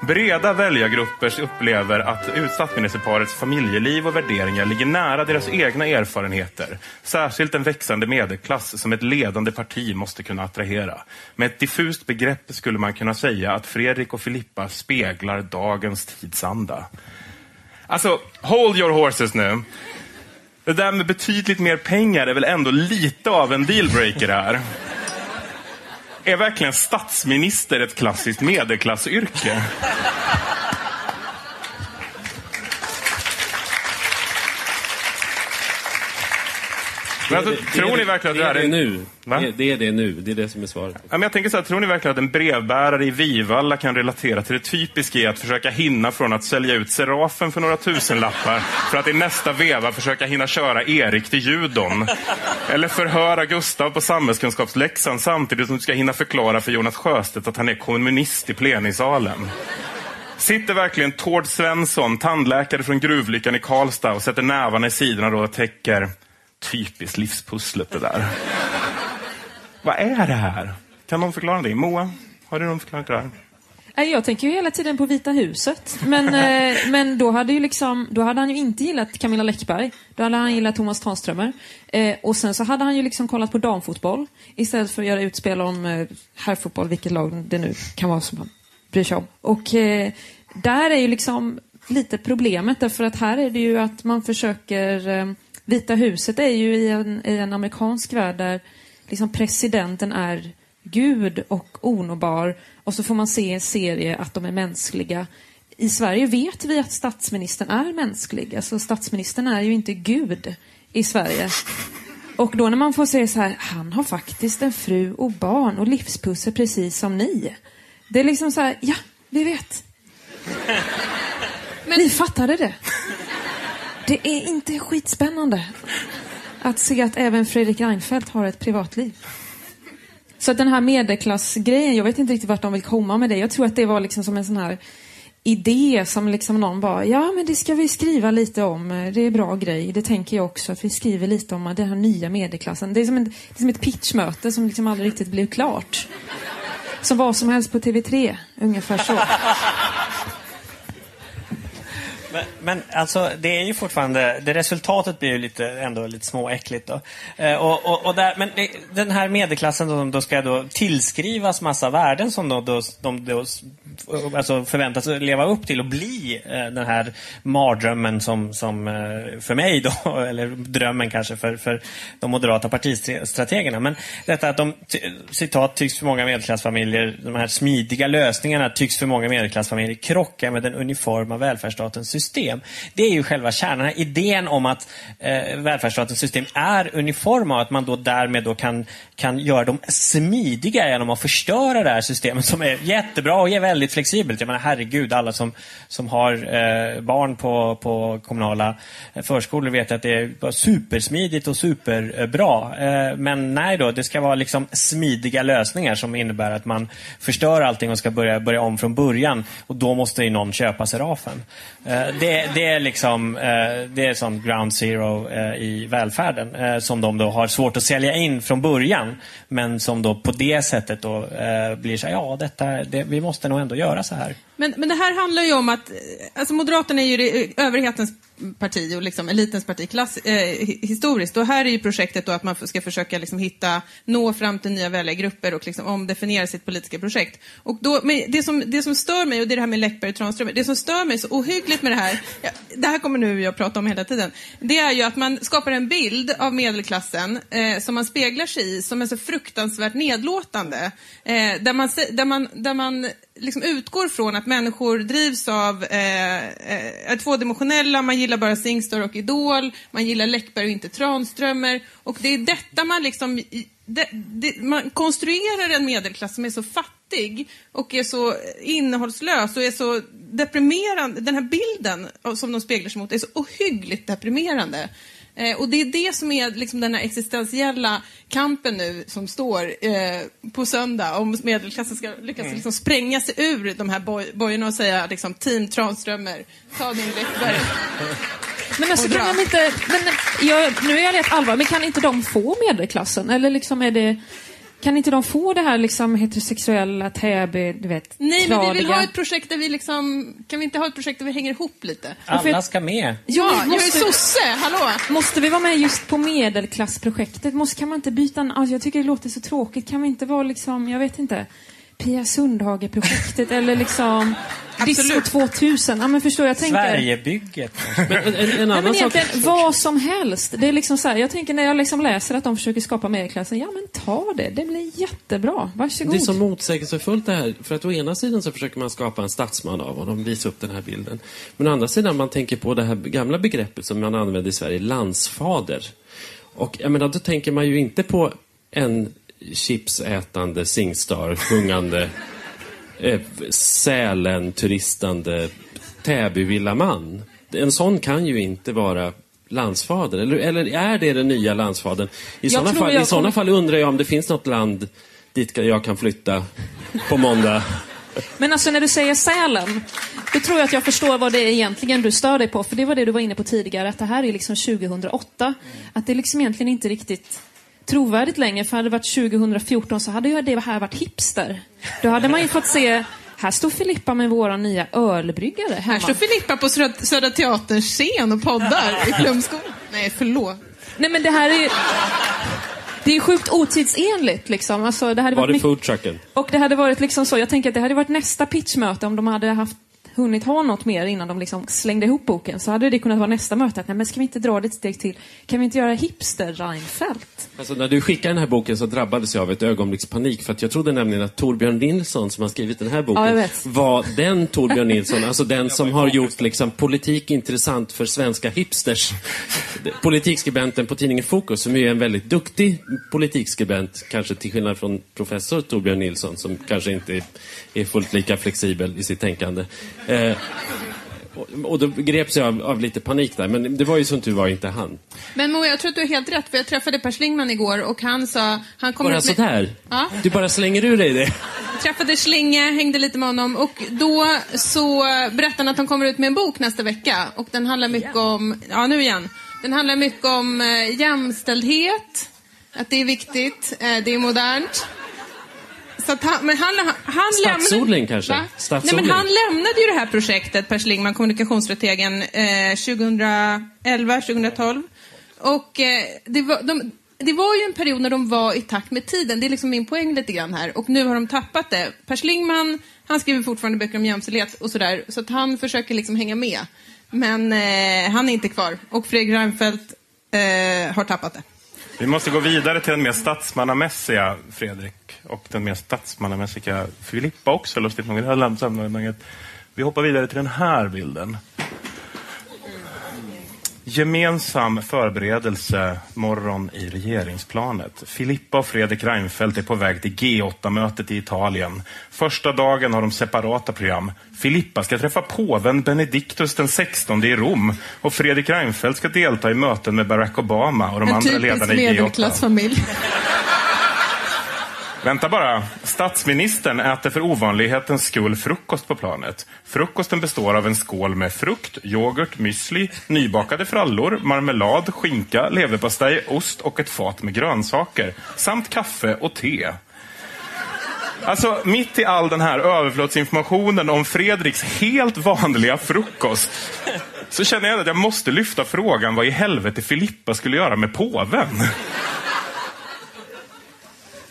Breda väljargrupper upplever att statsministerparets familjeliv och värderingar ligger nära deras egna erfarenheter. Särskilt en växande medelklass som ett ledande parti måste kunna attrahera. Med ett diffust begrepp skulle man kunna säga att Fredrik och Filippa speglar dagens tidsanda. Alltså, hold your horses nu. Det där med betydligt mer pengar är väl ändå lite av en dealbreaker här. Är verkligen statsminister ett klassiskt medelklassyrke? Alltså, tror ni verkligen att det det är det nu. Det, det är det nu. Det är det som är svaret. Ja, men jag tänker så här, tror ni verkligen att en brevbärare i Vivalla kan relatera till det typiska i att försöka hinna från att sälja ut Serafen för några tusenlappar för att i nästa veva försöka hinna köra Erik till judon? Eller förhöra Gustav på samhällskunskapsläxan samtidigt som du ska hinna förklara för Jonas Sjöstedt att han är kommunist i plenisalen? Sitter verkligen Tord Svensson, tandläkare från gruvlyckan i Karlstad och sätter nävarna i sidorna då och täcker typiskt livspusslet det där. Vad är det här? Kan någon förklara det? Moa, har du någon förklaring till det här? Jag tänker ju hela tiden på Vita huset. Men, eh, men då, hade ju liksom, då hade han ju inte gillat Camilla Läckberg. Då hade han gillat Thomas Tranströmer. Eh, och sen så hade han ju liksom kollat på damfotboll istället för att göra utspel om eh, herrfotboll, vilket lag det nu kan vara som han bryr sig om. Och där är ju liksom lite problemet därför att här är det ju att man försöker Vita huset är ju i en, i en amerikansk värld där liksom presidenten är Gud och onåbar och så får man se i en serie att de är mänskliga. I Sverige vet vi att statsministern är mänsklig. Alltså statsministern är ju inte Gud i Sverige. Och då när man får se så här, han har faktiskt en fru och barn och livspussel precis som ni. Det är liksom så här, ja, vi vet. Men ni fattade det. Det är inte skitspännande att se att även Fredrik Reinfeldt har ett privatliv. Så att den här medelklassgrejen, jag vet inte riktigt vart de vill komma med det. Jag tror att det var liksom som en sån här idé som liksom någon bara, ja men det ska vi skriva lite om. Det är bra grej. Det tänker jag också, att vi skriver lite om den här nya medelklassen. Det är som, en, det är som ett pitchmöte som liksom aldrig riktigt blev klart. Som vad som helst på TV3, ungefär så. Men, men alltså, det är ju fortfarande, det resultatet blir ju lite, ändå lite småäckligt då. Eh, och, och, och där, men det, den här medelklassen då, då ska då tillskrivas massa värden som då, då, de då alltså förväntas leva upp till och bli eh, den här mardrömmen som, som eh, för mig då, eller drömmen kanske för, för de moderata partistrategerna. Men detta att de, citat, tycks för många medelklassfamiljer, de här smidiga lösningarna tycks för många medelklassfamiljer krocka med den uniforma välfärdsstatens system. Det är ju själva kärnan, idén om att eh, välfärdsstatens system är uniforma och att man då därmed då kan, kan göra dem smidiga genom att förstöra det här systemet som är jättebra och är väldigt flexibelt. Jag menar herregud, alla som, som har eh, barn på, på kommunala eh, förskolor vet att det är supersmidigt och superbra. Eh, eh, men nej då, det ska vara liksom smidiga lösningar som innebär att man förstör allting och ska börja, börja om från början. Och då måste ju någon köpa Serafen. Eh, det, det är liksom eh, det är som ground zero eh, i välfärden eh, som de då har svårt att sälja in från början. Men som då på det sättet då eh, blir så här, ja detta, det, vi måste nog ändå göra så här. Men, men det här handlar ju om att, alltså Moderaterna är ju det, överhetens parti och liksom elitens parti klass, eh, historiskt. Och här är ju projektet då att man ska försöka liksom hitta, nå fram till nya väljargrupper och liksom omdefiniera sitt politiska projekt. Och då, men det, som, det som stör mig, och det är det här med Läckberg och Tranströmer, det som stör mig så ohyggligt med det här, ja, det här kommer nu jag prata om hela tiden, det är ju att man skapar en bild av medelklassen eh, som man speglar sig i, som är så fruktansvärt nedlåtande. Eh, där man, där man, där man liksom utgår från att människor drivs av, eh, eh, är tvådimensionella, man gillar bara Singstar och Idol, man gillar Läckberg och inte Tranströmer. Och det är detta man liksom, det, det, man konstruerar en medelklass som är så fattig och är så innehållslös och är så deprimerande. Den här bilden som de speglar sig mot är så ohyggligt deprimerande. Eh, och det är det som är liksom den här existentiella kampen nu som står eh, på söndag om medelklassen ska lyckas Mm. liksom spränga sig ur de här boj- bojorna och säga liksom, team Tranströmer, ta din Läckberg. Men alltså, kan de inte, men, jag, nu är jag rätt allvar, men kan inte de få medelklassen? Eller liksom är det, kan inte de få det här liksom heterosexuella, Täby, du vet, Nej, men vi vill ha ett projekt där vi liksom, kan vi inte ha ett projekt där vi hänger ihop lite? Alla ska med. Ja, jag är måste- sosse, hallå! Måste vi vara med just på medelklassprojektet? Måste, kan man inte byta en, alltså jag tycker det låter så tråkigt. Kan vi inte vara liksom, jag vet inte, Pia Sundhage-projektet eller liksom Disco 2000? Ja, men förstår jag tänker... Sverigebygget. Men en, en, en annan men sak... egentligen vad som helst. Det är liksom så här, jag tänker när jag liksom läser att de försöker skapa medelklassen, ja men ta det, det blir jättebra. Varsågod. Det är så motsägelsefullt det här. För att å ena sidan så försöker man skapa en statsman av honom, visa upp den här bilden. Men å andra sidan man tänker på det här gamla begreppet som man använder i Sverige, landsfader. Och jag menar, då tänker man ju inte på en chipsätande, Singstar, sjungande, eh, Sälen, turistande Täbyvillaman. En sån kan ju inte vara landsfader. Eller, eller är det den nya landsfadern? I sådana fall, i fall undrar jag om det finns något land dit jag kan flytta på måndag. Men alltså när du säger Sälen, då tror jag att jag förstår vad det är egentligen du stör dig på. För det var det du var inne på tidigare, att det här är liksom 2008. Att det liksom egentligen inte riktigt trovärdigt längre. För hade det varit 2014 så hade ju det här varit hipster. Då hade man ju fått se, här står Filippa med våra nya ölbryggare hemma. Här står Filippa på Södra, Södra Teaterns scen och poddar i Flumskolan. Nej, förlåt. Nej men det här är ju... Det är ju sjukt otidsenligt liksom. Alltså, det hade Var varit det mycket- foodtrucken? Och det hade varit liksom så, jag tänker att det hade varit nästa pitchmöte om de hade haft hunnit ha något mer innan de liksom slängde ihop boken. Så hade det kunnat vara nästa möte. Att, nej, men ska vi inte dra det ett steg till? Kan vi inte göra hipster-Reinfeldt? Alltså, när du skickade den här boken så drabbades jag av ett ögonblicks panik. För att jag trodde nämligen att Torbjörn Nilsson, som har skrivit den här boken, Ja, var den Torbjörn Nilsson, alltså den som har gjort liksom, politik intressant för svenska hipsters. Politikskribenten på tidningen Fokus, som är en väldigt duktig politikskribent, kanske till skillnad från professor Torbjörn Nilsson, som kanske inte är fullt lika flexibel i sitt tänkande. Eh, och, då greps jag av, av lite panik där, men det var ju som tur var inte han. Men Moa, jag tror att du har helt rätt, för jag träffade Per Schlingman igår och han sa... Han kommer Bara med- sådär? Ja. Du bara slänger ur dig det? träffade Schlinge, hängde lite med honom och då så berättade han att han kommer ut med en bok nästa vecka och den handlar mycket om, ja nu igen, den handlar mycket om eh, jämställdhet, att det är viktigt, eh, det är modernt. Så att han, men han, han Stadsodling lämnade, kanske? Va? Nej, Stadsodling? men han lämnade ju det här projektet, Per Schlingman, kommunikationsstrategen, eh, 2011, 2012. Och eh, det, var, de, det var ju en period när de var i takt med tiden. Det är liksom min poäng lite grann här. Och nu har de tappat det. Per Schlingman, han skriver fortfarande böcker om jämställdhet och sådär. Så att han försöker liksom hänga med. Men eh, han är inte kvar. Och Fredrik Reinfeldt eh, har tappat det. Vi måste gå vidare till den mer statsmannamässiga Fredrik och den mer statsmannamässiga Filippa också, lustigt nog det här. Vi hoppar vidare till den här bilden. Gemensam förberedelse morgon i regeringsplanet. Filippa och Fredrik Reinfeldt är på väg till G8-mötet i Italien. Första dagen har de separata program. Filippa ska träffa påven Benediktus den 16 i Rom och Fredrik Reinfeldt ska delta i möten med Barack Obama och de En andra typisk ledarna i G8. medelklassfamilj. Vänta bara. Statsministern äter för ovanlighetens skull frukost på planet. Frukosten består av en skål med frukt, yoghurt, müsli, nybakade frallor, marmelad, skinka, leverpastej, ost och ett fat med grönsaker. Samt kaffe och te. Alltså, mitt i all den här överflödsinformationen om Fredriks helt vanliga frukost så känner jag att jag måste lyfta frågan vad i helvete Filippa skulle göra med påven.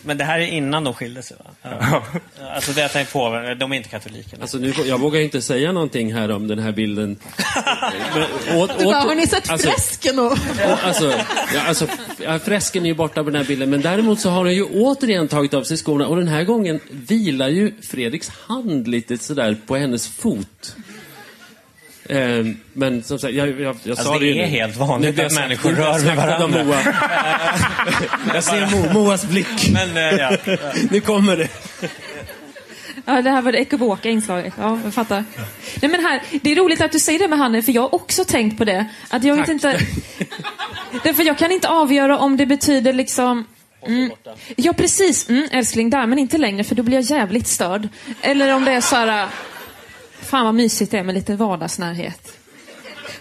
Men det här är innan de skilde sig va? Ja. Alltså det jag tänkte på, de är inte katoliker. Alltså nu, jag vågar inte säga någonting här om den här bilden. Men, åt, Du bara, åt- har ni sett alltså, fresken? Och... och, alltså, ja, alltså, ja, fresken är ju borta på den här bilden, men däremot så har hon ju återigen tagit av sig skorna och den här gången vilar ju Fredriks hand lite sådär på hennes fot. Eh, men som sagt, jag, jag, jag Alltså, sa det ju är nu. helt vanligt Nu- att människor rör vid varandra. Moa. jag ser Mo, Moas blick. Men, eh, ja. Nu kommer det. Ja, det här var det ekovoka inslaget. Ja, jag fattar. Nej, men här, det är roligt att du säger det med handen, för jag har också tänkt på det. Att jag vet inte... Därför jag kan inte avgöra om det betyder liksom... Mm, ja, precis. Mm, älskling, där, men inte längre, för då blir jag jävligt störd. Eller om det är så här... Fan vad mysigt det är med lite vardagsnärhet.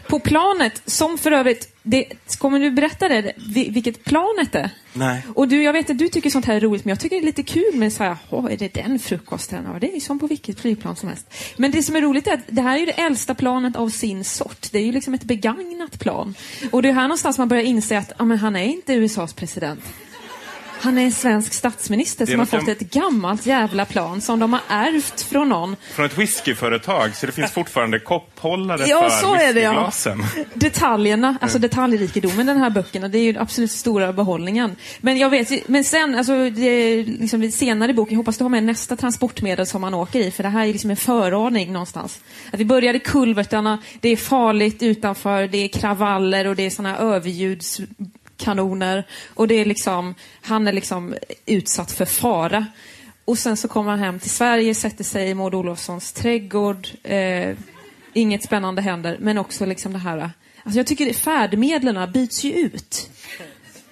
På planet, som för övrigt... Det, kommer du berätta det, vi- vilket planet är? Nej. Och du, jag vet att du tycker sånt här är roligt, men jag tycker det är lite kul med så här, "Åh, är det den frukosten? Ja, det är som på vilket flygplan som helst. Men det som är roligt är att det här är ju det äldsta planet av sin sort. Det är ju liksom ett begagnat plan. Och det är här någonstans man börjar inse att ja, men han är inte USAs president. Han är en svensk statsminister som har fått jag- ett gammalt jävla plan som de har ärvt från någon. Från ett whiskyföretag, så det finns fortfarande kopphållare Ja, för så är det, ja. Detaljerna, alltså detaljrikedomen i den här böckerna, det är ju den absolut stora behållningen. Men jag vet, men sen, alltså, det liksom senare i boken, jag hoppas du har med nästa transportmedel som man åker i, för det här är liksom en föraning någonstans. Att vi börjar i kulvertarna, det är farligt utanför, det är kravaller och det är såna kanoner. Och det är liksom, han är liksom utsatt för fara. Och sen så kommer han hem till Sverige, sätter sig i Maud Olofssons trädgård. Eh, inget spännande händer, men också liksom det här... Alltså jag tycker färdmedlen byts ju ut.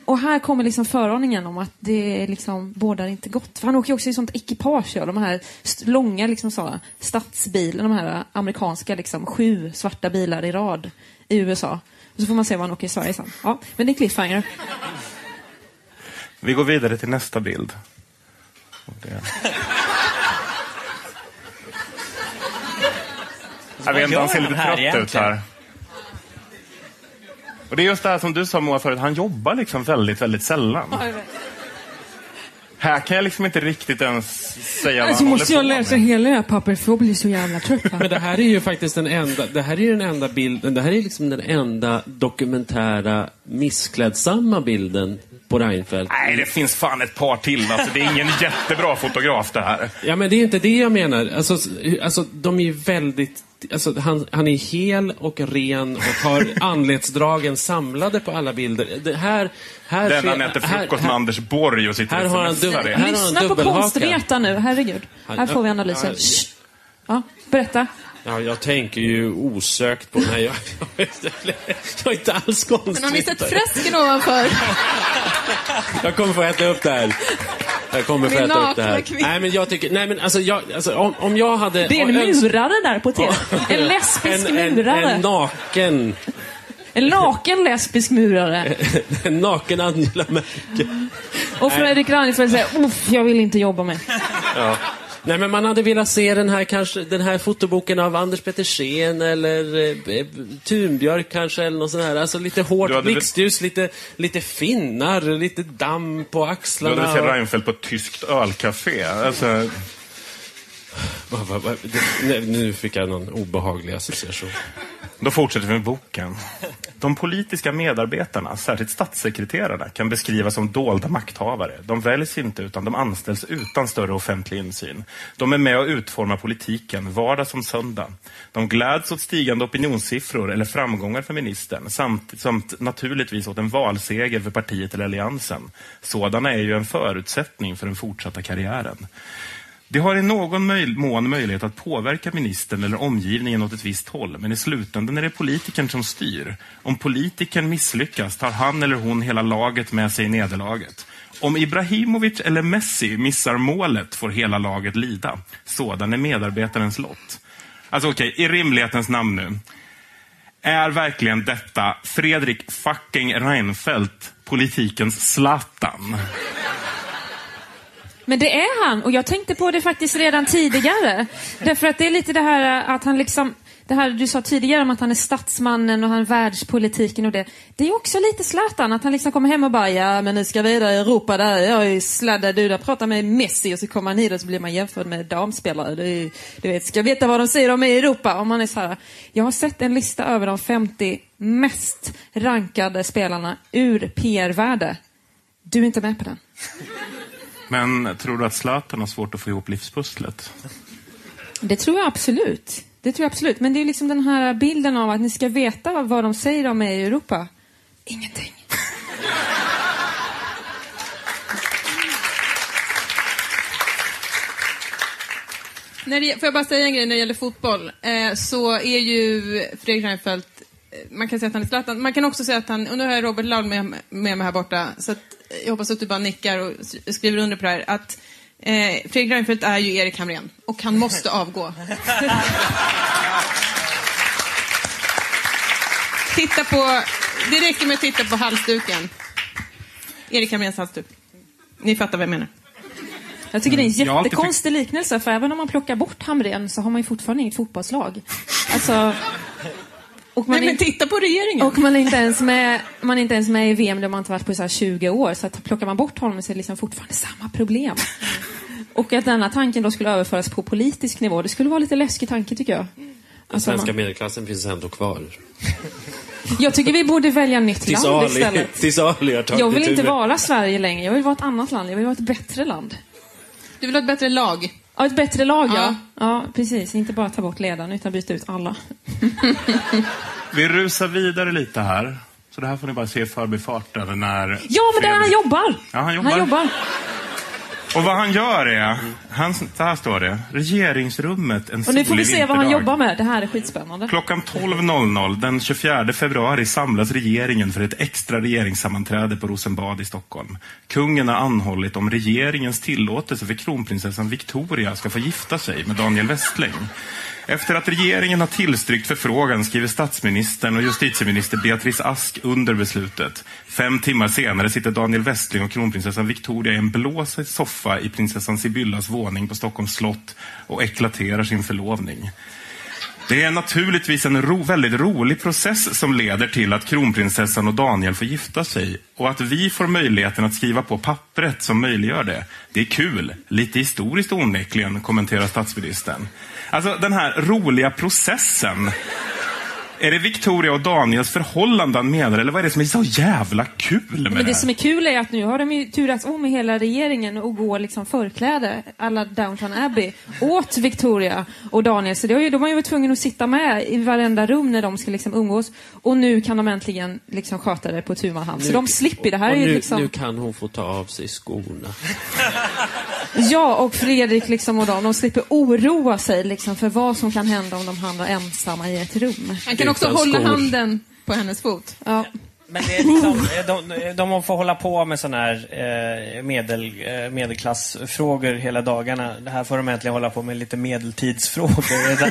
Och här kommer liksom föraningen om att det liksom bådar inte gott. För han åker ju också i sånt ekipage, ja, de här långa liksom så, stadsbilen, de här amerikanska liksom, sju svarta bilar i rad i USA. Så får man se vad han åker i Sverige sen. Ja, men det är cliffhanger. Vi går vidare till nästa bild. Jag vet inte, han ser lite trött ut här. Och det är just det här som du sa Moa förut, han jobbar liksom väldigt, väldigt sällan. Här kan jag liksom inte riktigt ens säga vad Alltså han måste jag läsa med. hela det här pappret för jag blir så jävla trött. Men det här är ju faktiskt den enda, det här är ju den enda bilden, det här är liksom den enda dokumentära missklädsamma bilden på Reinfeldt. Nej, det finns fan ett par till. Alltså, det är ingen jättebra fotograf det här. Ja, men det är inte det jag menar. Alltså, alltså de är ju väldigt... Alltså, han, han är hel och ren och har anletsdragen samlade på alla bilder. Det här... här Den han äter här- frukost med här- Anders Borg och sitter här och har han smsar det. här har han Lyssna på konstreta nu, herregud. Här får vi analysen. Ja, berätta. Ja, jag tänker ju osökt på... Nej, jag, jag, jag är inte alls konstig. Men har ni sett fresken ovanför? Jag kommer få äta upp det här. Jag kommer få äta upp det här. Nej, men jag tycker... Nej, men alltså, jag, alltså om, om jag hade... Det är en murare där på TV. En lesbisk en, en, murare. en naken... En naken lesbisk murare. En naken Angela Merkel. Och Fredrik Reinfeldt säger, uff, jag vill inte jobba med. Ja. Nej, men man hade velat se den här, kanske, den här fotoboken av Anders Petersen eller eh, Thunbjörk kanske, eller något sånt här. Alltså lite Du hårt blixtljus, lite, lite finnar, lite damm på Du axlarna. hade sett och- Reinfeldt på ett tyskt ölcafé. Alltså, Va, va, va, det, nej, nu fick jag någon obehaglig association. Då fortsätter vi med boken. De politiska medarbetarna, särskilt statssekreterarna, kan beskrivas som dolda makthavare. De väljs inte utan de anställs utan större offentlig insyn. De är med och utformar politiken, vardag som söndag. De gläds åt stigande opinionssiffror eller framgångar för ministern, samt, samt naturligtvis åt en valseger för partiet eller alliansen. Sådana är ju en förutsättning för den fortsatta karriären. Det har i någon möj mån möjlighet att påverka ministern eller omgivningen åt ett visst håll, men i slutändan är det politikern som styr. Om politikern misslyckas tar han eller hon hela laget med sig i nederlaget. Om Ibrahimovic eller Messi missar målet får hela laget lida. Sådan är medarbetarens lott. Alltså okej, i rimlighetens namn nu. Är verkligen detta Fredrik fucking Reinfeldt politikens Zlatan? Men det är han och jag tänkte på det faktiskt redan tidigare. Därför att det är lite det här eh, att han liksom det här du sa tidigare om att han är statsmannen och han är världspolitiken och det. Det är också lite Zlatan, att han liksom kommer hem och bara ja men nu ska vi vidare i Europa där, jag är sladdad du där pratar med Messi och så kommer han hit och så blir man jämförd med damspelare. Du, du vet, ska veta vad de säger om i Europa. Om man är så här, jag har sett en lista över de 50 mest rankade spelarna ur PR-värde. Du är inte med på den. Men tror du att Zlatan har svårt att få ihop livspusslet? Det tror jag absolut. Det tror jag absolut. Men det är liksom den här bilden av att ni ska veta vad de säger om mig i Europa. Ingenting. När det, får jag bara säga en grej när det gäller fotboll, eh, så är ju Fredrik Reinfeldt, eh, man kan säga att han är Zlatan, man kan också säga att han, och nu har jag Robert Laul med, med mig här borta, så att jag hoppas att du bara nickar och skriver under på det här, att eh, Fredrik Reinfeldt är ju Erik Hamrén, och han måste avgå. titta på, det räcker med att titta på halsduken. Erik Hamréns halsduk. Ni fattar vad jag menar. Jag tycker det är en alltid jättekonstig liknelse, för även om man plockar bort Hamrén så har man ju fortfarande inget fotbollslag. Alltså... Och Nej, men titta på regeringen. Och man är inte ens med, man är inte ens med i VM där man inte varit på så här 20 år. Så att plockar man bort honom så är det liksom fortfarande samma problem. Och att denna tanken då skulle överföras på politisk nivå, det skulle vara lite läskig tanke tycker jag. Den Alltså, svenska man, medelklassen finns ändå kvar. jag tycker vi borde välja nytt land Ali, istället. tills Ali har tagit Jag vill inte vara Sverige längre, jag vill vara ett annat land. Jag vill vara ett bättre land. Du vill ha ett bättre lag? Ja, ett bättre lag ja. Ja. Ja, precis. Inte bara ta bort ledaren utan byta ut alla. Vi rusar vidare lite här. Så det här får ni bara se i förbifarten när... Ja, men där han jobbar! Ja, han jobbar. Han jobbar. Och vad han gör är, han, så här står det, regeringsrummet en Och nu får vi solig se vad han jobbar med. Det här är skitspännande. Klockan 12.00 den 24 februari samlas regeringen för ett extra regeringssammanträde på Rosenbad i Stockholm. Kungen har anhållit om regeringens tillåtelse för kronprinsessan Victoria ska få gifta sig med Daniel Westling. Efter att regeringen har tillstrykt förfrågan skriver statsministern och justitieminister Beatrice Ask under beslutet. Fem timmar senare sitter Daniel Westling och kronprinsessan Victoria i en blå soffa i prinsessan Sibyllas våning på Stockholms slott och eklaterar sin förlovning. Det är naturligtvis en ro, väldigt rolig process som leder till att kronprinsessan och Daniel får gifta sig och att vi får möjligheten att skriva på pappret som möjliggör det. Det är kul, lite historiskt onekligen, kommenterar statsministern. Alltså den här roliga processen. Är det Victoria och Daniels förhållande han menar eller vad är det som är så jävla kul med Men det det här? som är kul är att nu har de ju turats om i hela regeringen och går liksom förkläde, alla Downton Abbey, åt Victoria och Daniel. Så det har ju, de har ju varit tvungna att sitta med i varenda rum när de ska liksom umgås. Och nu kan de äntligen liksom sköta det på tu man hand. Så Nu- de slipper. Det här och är ju nu, liksom... nu kan hon få ta av sig skorna. Ja, och Fredrik liksom och de, de slipper oroa sig liksom för vad som kan hända om de hamnar ensamma i ett rum. Han kan också hålla handen på hennes fot. Ja. Men det är liksom, de, de får hålla på med sådana här eh, medel, eh, medelklassfrågor hela dagarna. Det här får de äntligen hålla på med lite medeltidsfrågor. Eh,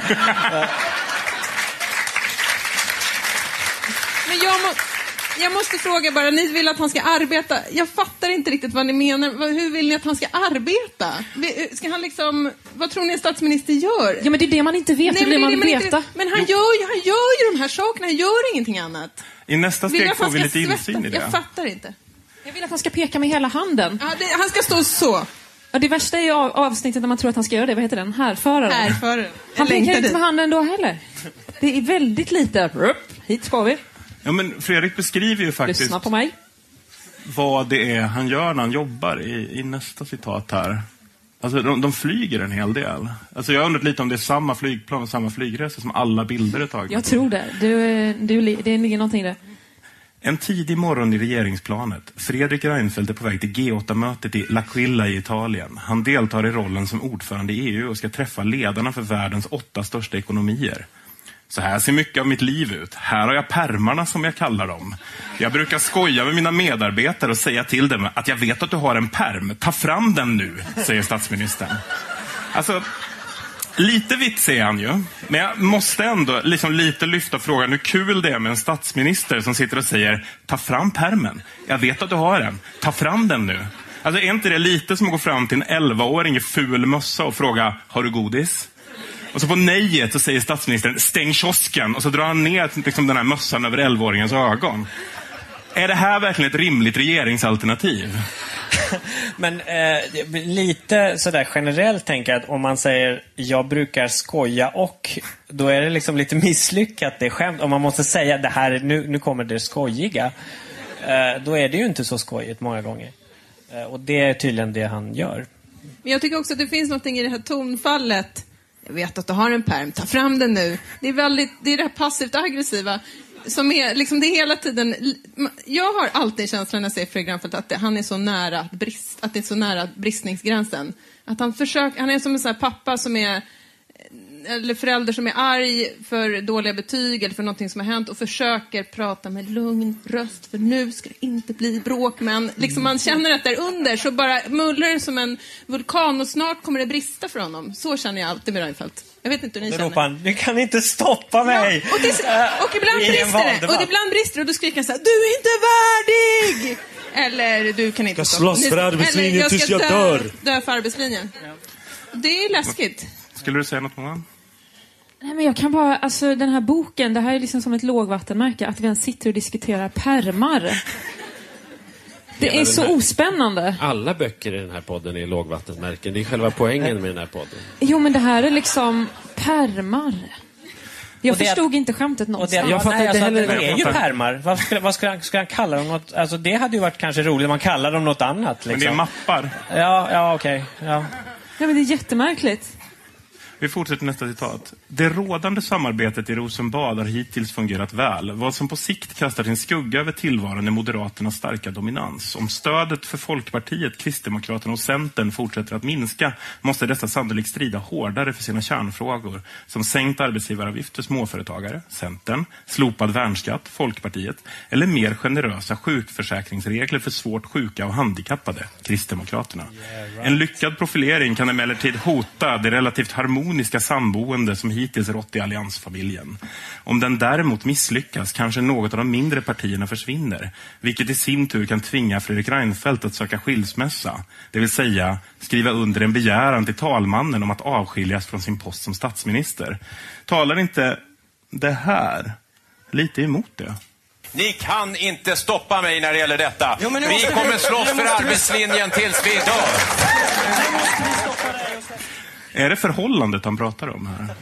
Men jag, må, jag måste fråga bara, ni vill att han ska arbeta. Jag fattar inte riktigt vad ni menar. Hur vill ni att han ska arbeta? Ska han liksom, vad tror ni en statsminister gör? Ja, men det är det man inte vet. det är men det man är vill inte- veta. Men han gör, ju, han gör ju de här sakerna, han gör ingenting annat. I nästa Vill steg får vi lite svettas? insyn i det. Jag fattar inte. Jag vill att han ska peka med hela handen. Ja, det, han ska stå så. Ja, det värsta är ju av, avsnittet när man tror att han ska göra det. Vad heter den? Härföraren. Härföraren. Han pekar inte med handen då heller. Det är väldigt lite, hit ska vi. Ja, men Fredrik beskriver ju faktiskt Lyssna på mig. vad det är han gör när han jobbar i, i nästa citat här. Alltså, de, de flyger en hel del. Alltså, jag har undrat lite om det är samma flygplan och samma flygresa som alla bilder är tagna. Jag tror det. Du, eh, du, det ligger någonting i det. En tidig morgon i regeringsplanet. Fredrik Reinfeldt är på väg till G8-mötet i L'Aquila i Italien. Han deltar i rollen som ordförande i EU och ska träffa ledarna för världens åtta största ekonomier. Så här ser mycket av mitt liv ut. Här har jag permarna som jag kallar dem. Jag brukar skoja med mina medarbetare och säga till dem att jag vet att du har en perm. Ta fram den nu, säger statsministern. Alltså, Lite vitsig är han ju, men jag måste ändå liksom lite lyfta frågan hur kul det är med en statsminister som sitter och säger ta fram permen. Jag vet att du har den. Ta fram den nu. Alltså är inte det lite som att gå fram till en 11-åring i ful mössa och fråga har du godis? Och så på nejet så säger statsministern stäng kiosken och så drar han ner liksom, den här mössan över 11-åringens ögon. Är det här verkligen ett rimligt regeringsalternativ? Men eh, lite sådär generellt tänker jag att om man säger jag brukar skoja och då är det liksom lite misslyckat det skämt. Om man måste säga det här, nu, nu kommer det skojiga. Eh, då är det ju inte så skojigt många gånger. Eh, och det är tydligen det han gör. Men jag tycker också att det finns något i det här tonfallet. Jag vet att du har en perm, ta fram den nu. Det är, väldigt, det, är det här passivt aggressiva. Som är, liksom, det är hela tiden, jag har alltid känslan när jag ser Fredrik Reinfeldt att det, han är så nära brist, att det är så nära bristningsgränsen. Att han försöker, han är som en sån här pappa som är eller förälder som är arg för dåliga betyg eller för någonting som har hänt och försöker prata med lugn röst för nu ska det inte bli bråk. Men liksom man känner att där under så bara mullrar det som en vulkan och snart kommer det brista för honom. Så känner jag alltid med Reinfeldt. Jag vet inte hur ni Då känner. ropar han, du kan inte stoppa mig! Ja, och, det, och ibland brister det. Och ibland brister det och då skriker han så här, du är inte värdig! Eller du kan inte Jag stoppa- slåss för arbetslinjen tills ska jag dö- dör. Dö för arbetslinjen. Det är läskigt. Skulle du säga något Moa? Nej, men jag kan bara, alltså den här boken, det här är liksom som ett lågvattenmärke, att vi ens sitter och diskuterar permar. Det är så ospännande. Alla böcker i den här podden är lågvattenmärken. Det är själva poängen med den här podden. Jo, men det här är liksom permar. Jag Och det- förstod inte skämtet Och det, någonstans. jag fattar nej, inte alltså, heller- Det är ju pärmar. Vad skulle, vad skulle, han, skulle han kalla dem något? Alltså, det hade ju varit kanske roligt om man kallar dem något annat. Liksom. Men det är mappar. Ja, ja okej. Ja. Ja, men det är jättemärkligt. Vi fortsätter nästa citat. Det rådande samarbetet i Rosenbad har hittills fungerat väl. Vad som på sikt kastar sin skugga över tillvaron är Moderaternas starka dominans. Om stödet för Folkpartiet, Kristdemokraterna och Centern fortsätter att minska måste dessa sannolikt strida hårdare för sina kärnfrågor som sänkt arbetsgivaravgift för småföretagare, Centern, slopad värnskatt, Folkpartiet eller mer generösa sjukförsäkringsregler för svårt sjuka och handikappade, Kristdemokraterna. En lyckad profilering kan emellertid hota det relativt harmoniska samboende som hittills rått i alliansfamiljen. Om den däremot misslyckas kanske något av de mindre partierna försvinner, vilket i sin tur kan tvinga Fredrik Reinfeldt att söka skilsmässa, det vill säga skriva under en begäran till talmannen om att avskiljas från sin post som statsminister. Talar inte det här lite emot det? Ni kan inte stoppa mig när det gäller detta. Jo, vi kommer vi- slåss nu för måste vi- arbetslinjen tills vi dör. Är det förhållandet han pratar om här?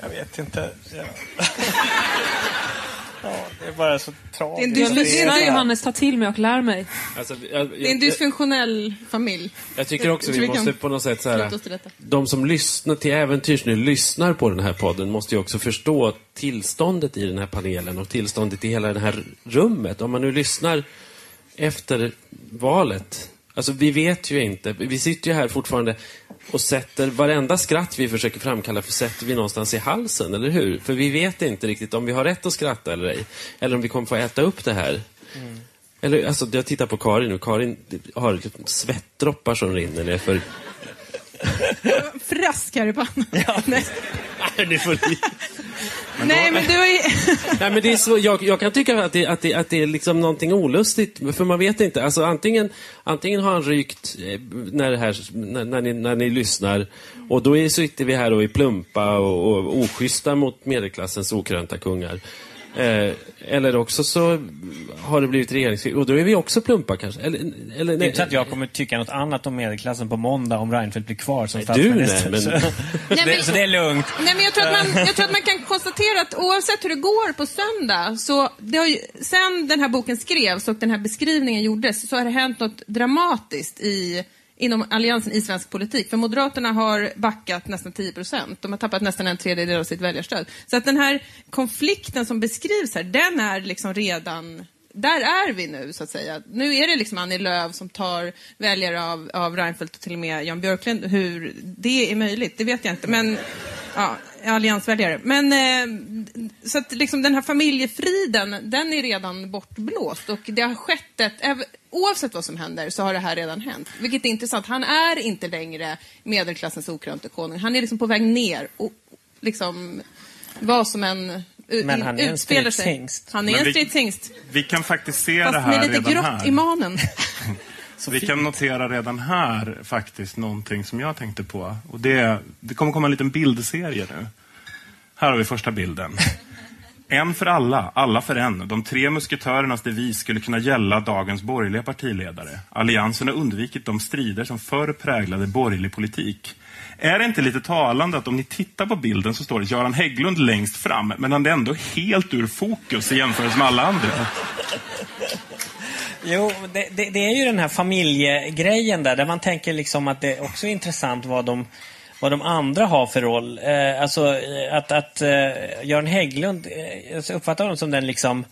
Jag vet inte. Ja. ja, det är bara så Det är en tragiskt. Jag lyssnar Johannes, ta till mig och lär mig. Alltså, jag, det är en jag, dysfunktionell familj. jag tycker också Så vi vi måste på något sätt så här. De som lyssnar till äventyrs nu lyssnar på den här podden måste ju också förstå tillståndet i den här panelen och tillståndet i hela det här rummet. Om man nu lyssnar efter valet. Alltså vi vet ju inte. Vi sitter ju här fortfarande och sätter varenda skratt vi försöker framkalla för sätter vi någonstans i halsen, eller hur? För vi vet inte riktigt om vi har rätt att skratta eller ej. Eller om vi kommer få äta upp det här. Eller, alltså, jag tittar på Karin nu. Karin har svettdroppar som rinner ner för... Fraskar i pannan. Nej. det får ni... Nej, men du ju... Nej, men det är så, jag, jag kan tycka att det, att, det, att det är liksom någonting olustigt, för man vet inte. Alltså, antingen, antingen har han rykt eh, när, det här, när, när, ni, när ni lyssnar och då är, sitter vi här och är plumpa och, och oschyssta mot medelklassens okrönta kungar. Eh, eller också så har det blivit regeringskrig och då är vi också plumpa kanske. Eller, eller, Det är inte så att jag kommer tycka något annat om medelklassen på måndag om Reinfeldt blir kvar som Nej, du, statsminister. nej, men- Så, Nej, men- det, så det är lugnt. Nej, men jag, tror att man, jag tror att man kan konstatera att oavsett hur det går på söndag, så det har ju, sen den här boken skrevs och den här beskrivningen gjordes, så har det hänt något dramatiskt i, inom alliansen i svensk politik. För Moderaterna har backat nästan 10 procent. De har tappat nästan en tredjedel av sitt väljarstöd. Så att den här konflikten som beskrivs här, den är liksom redan där är vi nu, så att säga. Nu är det liksom Annie Lööf som tar väljare av, av Reinfeldt och till och med Jan Björklund. Hur det är möjligt, det vet jag inte. Men, ja, alliansväljare. Men, eh, så att liksom den här familjefriden, den är redan bortblåst. Och det har skett ett, oavsett vad som händer, så har det här redan hänt. Vilket är intressant. Han är inte längre medelklassens okrönte konung. Han är liksom på väg ner. Och liksom, vad som än u- Men han är en utspelar sig. stridshingst. Han är Men en vi- stridshingst. Vi kan faktiskt se det Fast här med lite redan grått här. i manen. Vi kan notera redan här faktiskt någonting som jag tänkte på. Och det, det kommer komma en liten bildserie nu. Här har vi första bilden. En för alla, alla för en. De tre musketörernas devis skulle kunna gälla dagens borgerliga partiledare. Alliansen har undvikit de strider som förr präglade borgerlig politik. Är det inte lite talande att om ni tittar på bilden så står det Göran Hägglund längst fram, men han är ändå helt ur fokus i jämförelse med alla andra. Jo, det, det, det är ju den här familjegrejen där, där man tänker liksom att det också är intressant vad de, vad de andra har för roll. Eh, alltså eh, att, att eh, Göran Hägglund, eh, jag uppfattar honom som den liksom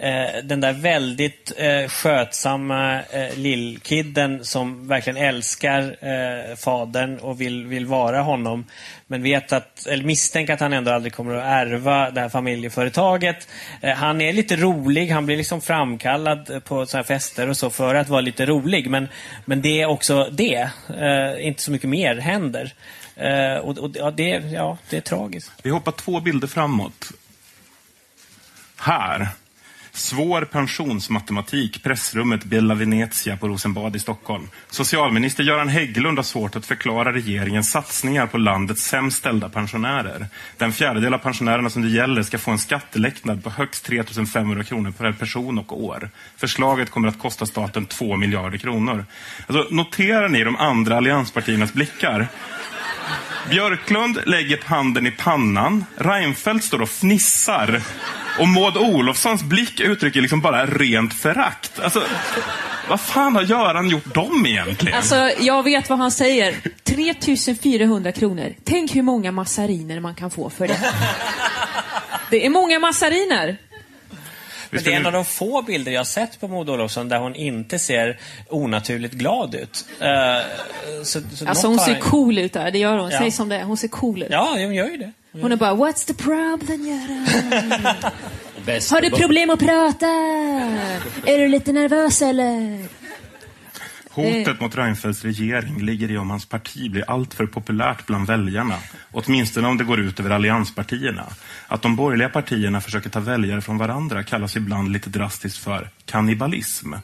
eh, den där väldigt eh, skötsamma eh, lillkidden som verkligen älskar eh, fadern och vill, vill vara honom. Men vet att, eller misstänker att han ändå aldrig kommer att ärva det här familjeföretaget. Eh, han är lite rolig, han blir liksom framkallad eh, på sådana här fester och så för att vara lite rolig. Men, men det är också det. Eh, inte så mycket mer händer. Eh, och, och ja, det, ja, det är tragiskt. Vi hoppar två bilder framåt. Här. Svår pensionsmatematik, pressrummet Bella Venezia på Rosenbad i Stockholm. Socialminister Göran Hägglund har svårt att förklara regeringens satsningar på landets sämst ställda pensionärer. Den fjärdedel av pensionärerna som det gäller ska få en skattelättnad på högst 3 500 kronor per person och år. Förslaget kommer att kosta staten 2 miljarder kronor. Alltså, noterar ni de andra allianspartiernas blickar? Björklund lägger handen i pannan. Reinfeldt står och fnissar. Och Maud Olofssons blick uttrycker liksom bara rent förakt. Alltså, vad fan har Göran gjort dem egentligen? Alltså, jag vet vad han säger. 3400 kronor. Tänk hur många massariner man kan få för det. Det är många massariner. Men det är en av de få bilder jag har sett på Maud Olofsson där hon inte ser onaturligt glad ut. Eh, så, så Alltså hon ser cool ut där, det gör hon. Ja. Säg som det är, hon ser cool ut. Ja, hon gör ju det. Hon är bara, what's the problem Göran? Har du problem att prata? Är du lite nervös eller? Hotet mot Reinfeldts regering ligger i om hans parti blir alltför populärt bland väljarna. Åtminstone om det går ut över allianspartierna. Att de borgerliga partierna försöker ta väljare från varandra kallas ibland lite drastiskt för kannibalism.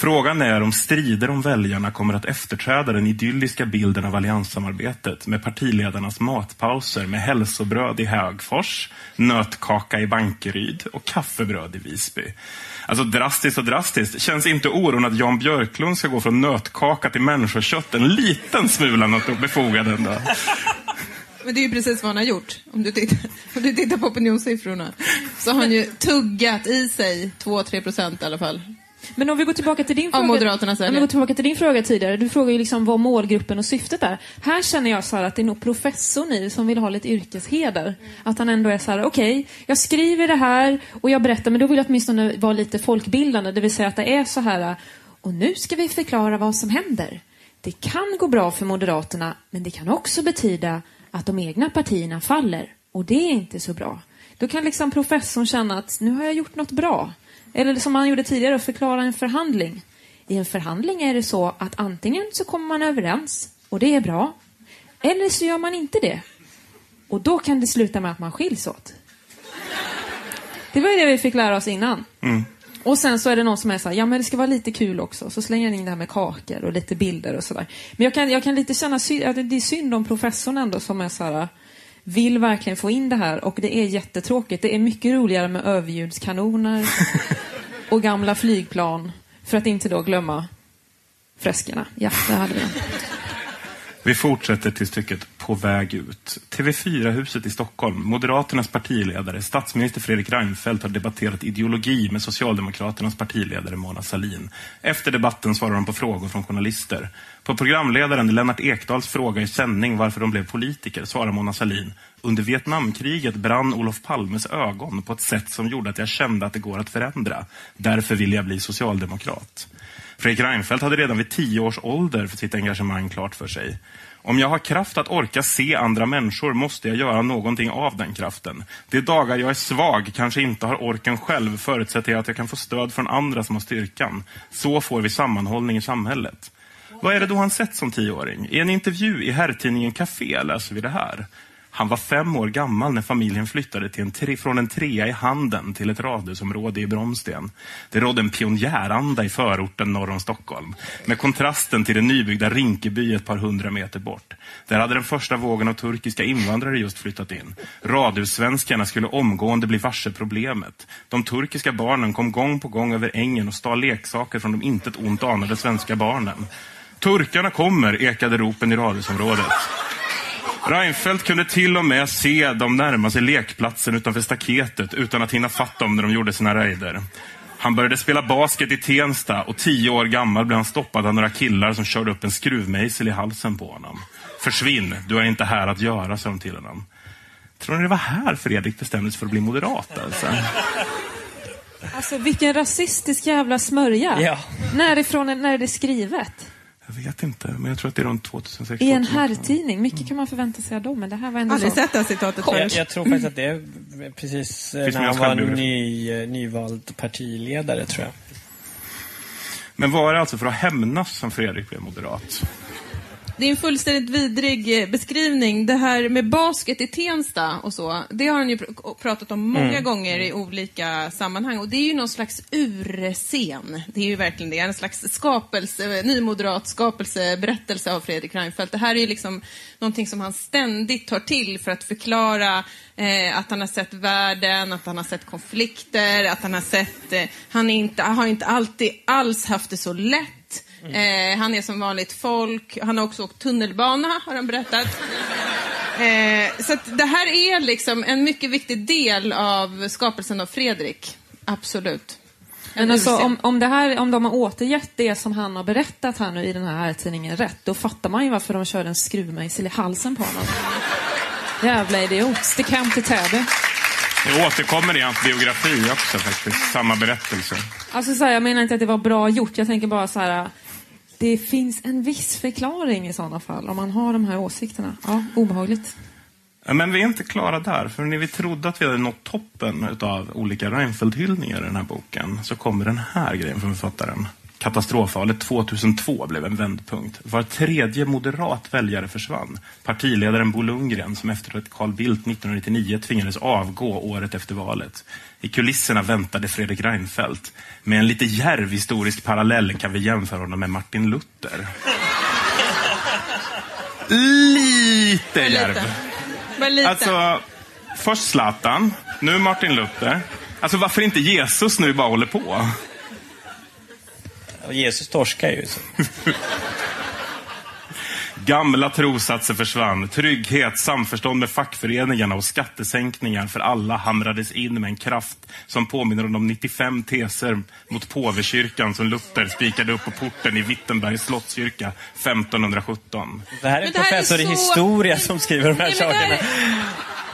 Frågan är om strider om väljarna kommer att efterträda den idylliska bilden av allianssamarbetet med partiledarnas matpauser med hälsobröd i Högfors, nötkaka i Bankeryd och kaffebröd i Visby. Alltså drastiskt och drastiskt. Känns inte oron att Jan Björklund ska gå från nötkaka till människokött en liten smula något befogad ändå? Men det är ju precis vad han har gjort. Om du tittar, om du tittar på opinionssiffrorna. Så har han ju tuggat i sig 2-3 procent i alla fall. Men om vi går tillbaka till din fråga. Moderaternas om vi går tillbaka till din fråga tidigare. Du frågar ju liksom vad målgruppen och syftet är. Här känner jag så att det är nog professorn i som vill ha lite yrkesheder. Att han ändå är så här, okej, jag skriver det här och jag berättar, men då vill jag åtminstone vara lite folkbildande. Det vill säga att det är så här, och nu ska vi förklara vad som händer. Det kan gå bra för Moderaterna, men det kan också betyda att de egna partierna faller. Och det är inte så bra. Då kan liksom professorn känna att nu har jag gjort något bra. Eller som han gjorde tidigare, förklara en förhandling. I en förhandling är det så att antingen så kommer man överens och det är bra. Eller så gör man inte det. Och då kan det sluta med att man skiljs åt. Det var ju det vi fick lära oss innan. Och sen så är det någon som är så här, ja men det ska vara lite kul också. Så slänger han in det här med kakor och lite bilder och sådär. Men jag kan, jag kan lite känna att det är synd om professorn ändå som är så här, vill verkligen få in det här och det är jättetråkigt. Det är mycket roligare med överljudskanoner och gamla flygplan. För att inte då glömma freskerna. Ja, det hade vi. Vi fortsätter till stycket på väg ut. TV4-huset i Stockholm. Moderaternas partiledare, statsminister Fredrik Reinfeldt, har debatterat ideologi med Socialdemokraternas partiledare Mona Sahlin. Efter debatten svarar de på frågor från journalister. På programledaren Lennart Ekdals fråga i sändning varför de blev politiker svarar Mona Sahlin under Vietnamkriget brann Olof Palmes ögon på ett sätt som gjorde att jag kände att det går att förändra. Därför vill jag bli socialdemokrat. Fredrik Reinfeldt hade redan vid tio års ålder för sitt engagemang klart för sig. Om jag har kraft att orka se andra människor måste jag göra någonting av den kraften. De dagar jag är svag, kanske inte har orken själv, förutsätter jag att jag kan få stöd från andra som har styrkan. Så får vi sammanhållning i samhället. Vad är det då han sett som tioåring? I en intervju i herrtidningen Café läser vi det här. Han var fem år gammal när familjen flyttade till en tre, från en trea i Handen till ett radhusområde i Bromsten. Det rådde en pionjäranda i förorten norr om Stockholm, med kontrasten till det nybyggda Rinkeby ett par hundra meter bort. Där hade den första vågen av turkiska invandrare just flyttat in. Radhussvenskarna skulle omgående bli varse problemet. De turkiska barnen kom gång på gång över ängen och stal leksaker från de intet ont anade svenska barnen. Turkarna kommer, ekade ropen i radhusområdet. Reinfeldt kunde till och med se dem närma sig lekplatsen utanför staketet utan att hinna fatt dem när de gjorde sina raider. Han började spela basket i Tensta och tio år gammal blev han stoppad av några killar som körde upp en skruvmejsel i halsen på honom. Försvinn, du är inte här att göra, sa de till honom. Tror ni det var här Fredrik bestämde sig för att bli moderat? Alltså? Alltså vilken rasistisk jävla smörja. Ja. Närifrån är, när är det skrivet? Jag vet inte, men jag tror att det är runt 2006. I en herrtidning. Mycket kan man förvänta sig av dem, men det här var ändå Aldrig så. sett det här citatet Jag, förut. jag tror faktiskt att det är precis Finns när han var ny, eh, nyvald partiledare, tror jag. Men var det alltså för att hämnas som Fredrik blev moderat? Det är en fullständigt vidrig eh, beskrivning. Det här med basket i Tensta och så, det har han ju pr- pratat om många Mm. gånger i olika sammanhang. Och det är ju någon slags urscen. Det är ju verkligen det. En slags skapelse, nymoderat skapelseberättelse av Fredrik Reinfeldt. Det här är ju liksom någonting som han ständigt tar till för att förklara eh, att han har sett världen, att han har sett konflikter, att han har sett... Eh, han inte, har inte alltid alls haft det så lätt. Eh, han är som vanligt folk. Han har också åkt tunnelbana, har han berättat. Eh, så att det här är liksom en mycket viktig del av skapelsen av Fredrik. Absolut. En Men alltså, om, om, det här, om de har återgett det som han har berättat här nu i den här tidningen rätt, då fattar man ju varför de körde en skruvmejsel i halsen på honom. Jävla idiot. Stick hem till Täby. Det återkommer i hans biografi också faktiskt, samma berättelse. Alltså, så här, jag menar inte att det var bra gjort. Jag tänker bara så här. Det finns en viss förklaring i sådana fall, om man har de här åsikterna. Ja, obehagligt. Men vi är inte klara där, för när vi trodde att vi hade nått toppen av olika Reinfeldt-hyllningar i den här boken, så kommer den här grejen från författaren. Katastrofvalet 2002 blev en vändpunkt. Var tredje moderat väljare försvann. Partiledaren Bo Lundgren, som efter att Carl Bildt 1999 tvingades avgå året efter valet. I kulisserna väntade Fredrik Reinfeldt. Med en lite djärv historisk parallell kan vi jämföra honom med Martin Luther. Lite djärv. Men lite. Alltså, först Zlatan, nu Martin Luther. Alltså varför inte Jesus nu bara håller på? Jesus torskar ju. Så. Gamla trosatser försvann. Trygghet, samförstånd med fackföreningarna och skattesänkningar för alla hamrades in med en kraft som påminner om de 95 teser mot påvekyrkan som Luther spikade upp på porten i Wittenbergs slottskyrka 1517. Det här är en här är professor i så- historia som skriver de här sakerna. här-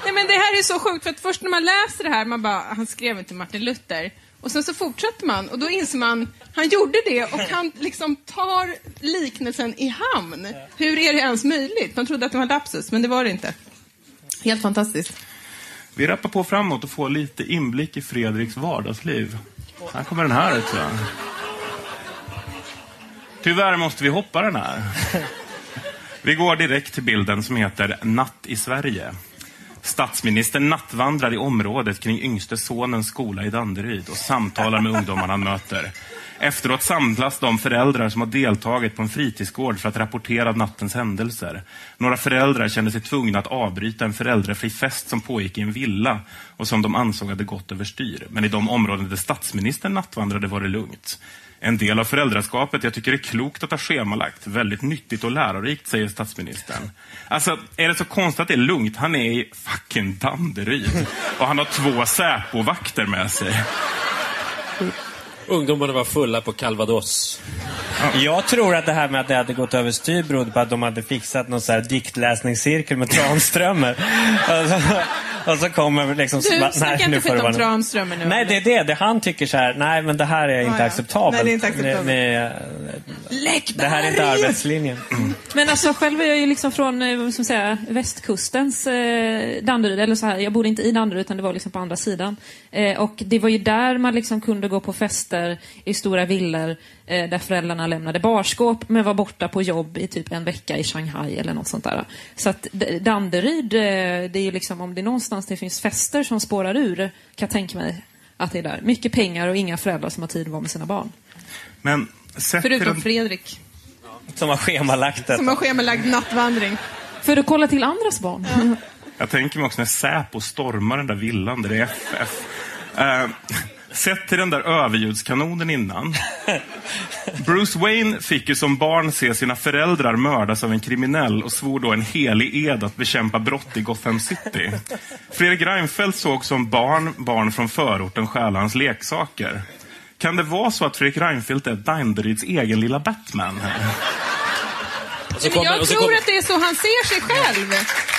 Nej, men det här är så sjukt, för att först när man läser det här, man bara, han skrev inte Martin Luther. Och sen så fortsätter man och då inser man, han gjorde det och han liksom tar liknelsen i hamn. Hur är det ens möjligt? Man trodde att det var lapsus, men det var det inte. Helt fantastiskt. Vi rappar på framåt och får lite inblick i Fredriks vardagsliv. Här kommer den här tror jag. Tyvärr måste vi hoppa den här. Vi går direkt till bilden som heter Natt i Sverige. Statsministern nattvandrar i området kring yngste sonens skola i Danderyd och samtalar med ungdomarna han möter. Efteråt samlas de föräldrar som har deltagit på en fritidsgård för att rapportera nattens händelser. Några föräldrar kände sig tvungna att avbryta en föräldrafri fest som pågick i en villa och som de ansåg hade gått överstyr. Men i de områden där statsministern nattvandrade var det lugnt. En del av föräldraskapet jag tycker är klokt att ha schemalagt. Väldigt nyttigt och lärorikt, säger statsministern. Alltså, är det så konstigt att det är lugnt? Han är i fucking Danderyd. Och han har två Säpo-vakter med sig. Ungdomarna var fulla på calvados. Jag tror att det här med att det hade gått överstyr berodde på att de hade fixat någon så här diktläsningscirkel med Tranströmer. och, så, kommer liksom... Du, bara, snacka inte skit om vara nog." Tranströmer nu. Nej, det är det. det. Han tycker så här, nej men det här är inte ja. acceptabelt. Nej, det är inte acceptabelt. Ni- Läckberg! det här är inte arbetslinjen. Men alltså själv är jag ju liksom från eh, vad ska man säga, västkustens eh, Danderyd. Eller så här, jag bodde inte i Danderyd utan det var liksom på andra sidan. Eh, och det var ju där man liksom kunde gå på fester i stora villor eh, där föräldrarna lämnade barskåp men var borta på jobb i typ en vecka i Shanghai eller något sånt där. Så att Danderyd, eh, det är ju liksom om det är någonstans det finns fester som spårar ur kan jag tänka mig att det är där. Mycket pengar och inga föräldrar som har tid att vara med sina barn. Men Förutom den- Fredrik, Som har schemalagt det. som har schemalagd nattvandring. För att kolla till andras barn. Jag tänker mig också när Säpo stormar den där villan där det är FF. Eh, sett till den där överljudskanonen innan. Bruce Wayne fick ju som barn se sina föräldrar mördas av en kriminell och svor då en helig ed att bekämpa brott i Gotham City. Fredrik Reinfeldt såg som barn barn från förorten stjäla hans leksaker. Kan det vara så att Fredrik Reinfeldt är Danderyds egen lilla Batman? här? Och så Men kommer, jag och så tror att det är så han ser sig själv.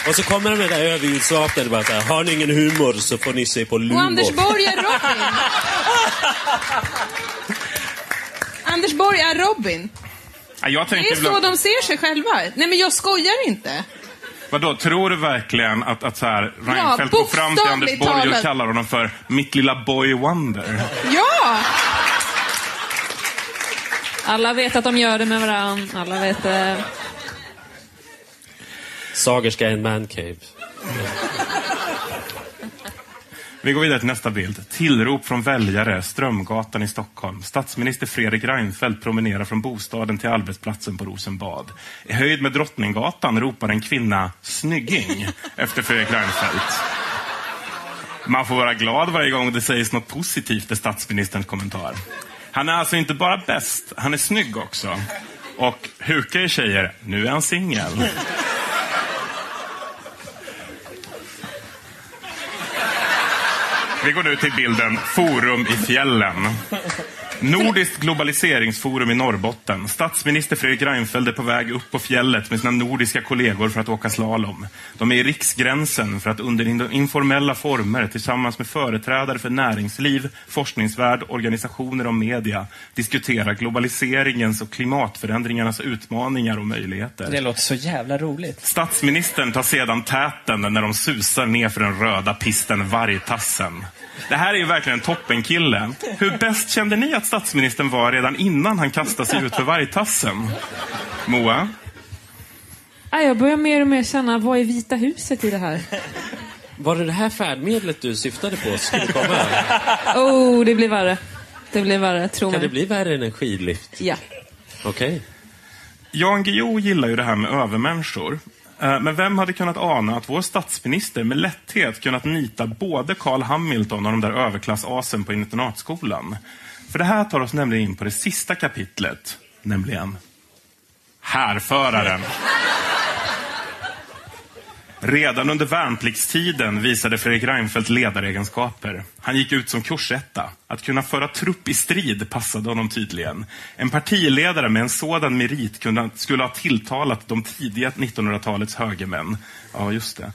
och så kommer de med det där överljudsvapnet och bara så här, har ni ingen humor så får ni se på Och Lumo. Anders Borg är Robin. Anders Borg är Robin. Ja, Jag Det är så de ser sig själva. Nej men jag skojar inte. Vadå, tror du verkligen att, att så här, Reinfeldt går fram till Anders Borg och kallar honom för mitt lilla boy wonder? Ja! Alla vet att de gör det med varandra. Alla vet det. Sagerska är en mancave. Vi går vidare till nästa bild. Tillrop från väljare, Strömgatan i Stockholm. Statsminister Fredrik Reinfeldt promenerar från bostaden till arbetsplatsen på Rosenbad. I höjd med Drottninggatan ropar en kvinna snygging efter Fredrik Reinfeldt. Man får vara glad varje gång det sägs något positivt i statsministerns kommentar. Han är alltså inte bara bäst, han är snygg också. Och hukar i tjejer, nu är han singel. Vi går nu till bilden Forum i fjällen. Nordiskt globaliseringsforum i Norrbotten. Statsminister Fredrik Reinfeldt är på väg upp på fjället med sina nordiska kollegor för att åka slalom. De är i riksgränsen för att under in- informella former tillsammans med företrädare för näringsliv, forskningsvärld, organisationer och media diskutera globaliseringens och klimatförändringarnas utmaningar och möjligheter. Det låter så jävla roligt. Statsministern tar sedan täten när de susar ner för den röda pisten Vargtassen. Det här är ju verkligen en toppenkille. Hur bäst kände ni att statsministern var redan innan han kastade sig ut för Vargtassen? Moa? Jag börjar mer och mer känna, vad är Vita huset i det här? Var det det här färdmedlet du syftade på skulle komma? Oh, det blir värre. Det blir värre, tro Kan det mig. bli värre än en skidlift? Ja. Okej. Jan Guillou gillar ju det här med övermänniskor. Eh, men vem hade kunnat ana att vår statsminister med lätthet kunnat nita både Carl Hamilton och de där överklassasen på internatskolan? För det här tar oss nämligen in på det sista kapitlet, nämligen härföraren. Redan under värnpliktstiden visade Fredrik Reinfeldt ledaregenskaper. Han gick ut som kursetta. Att kunna föra trupp i strid passade honom tydligen. En partiledare med en sådan merit kunde, skulle ha tilltalat de tidiga 1900-talets högermän. Ja, just det.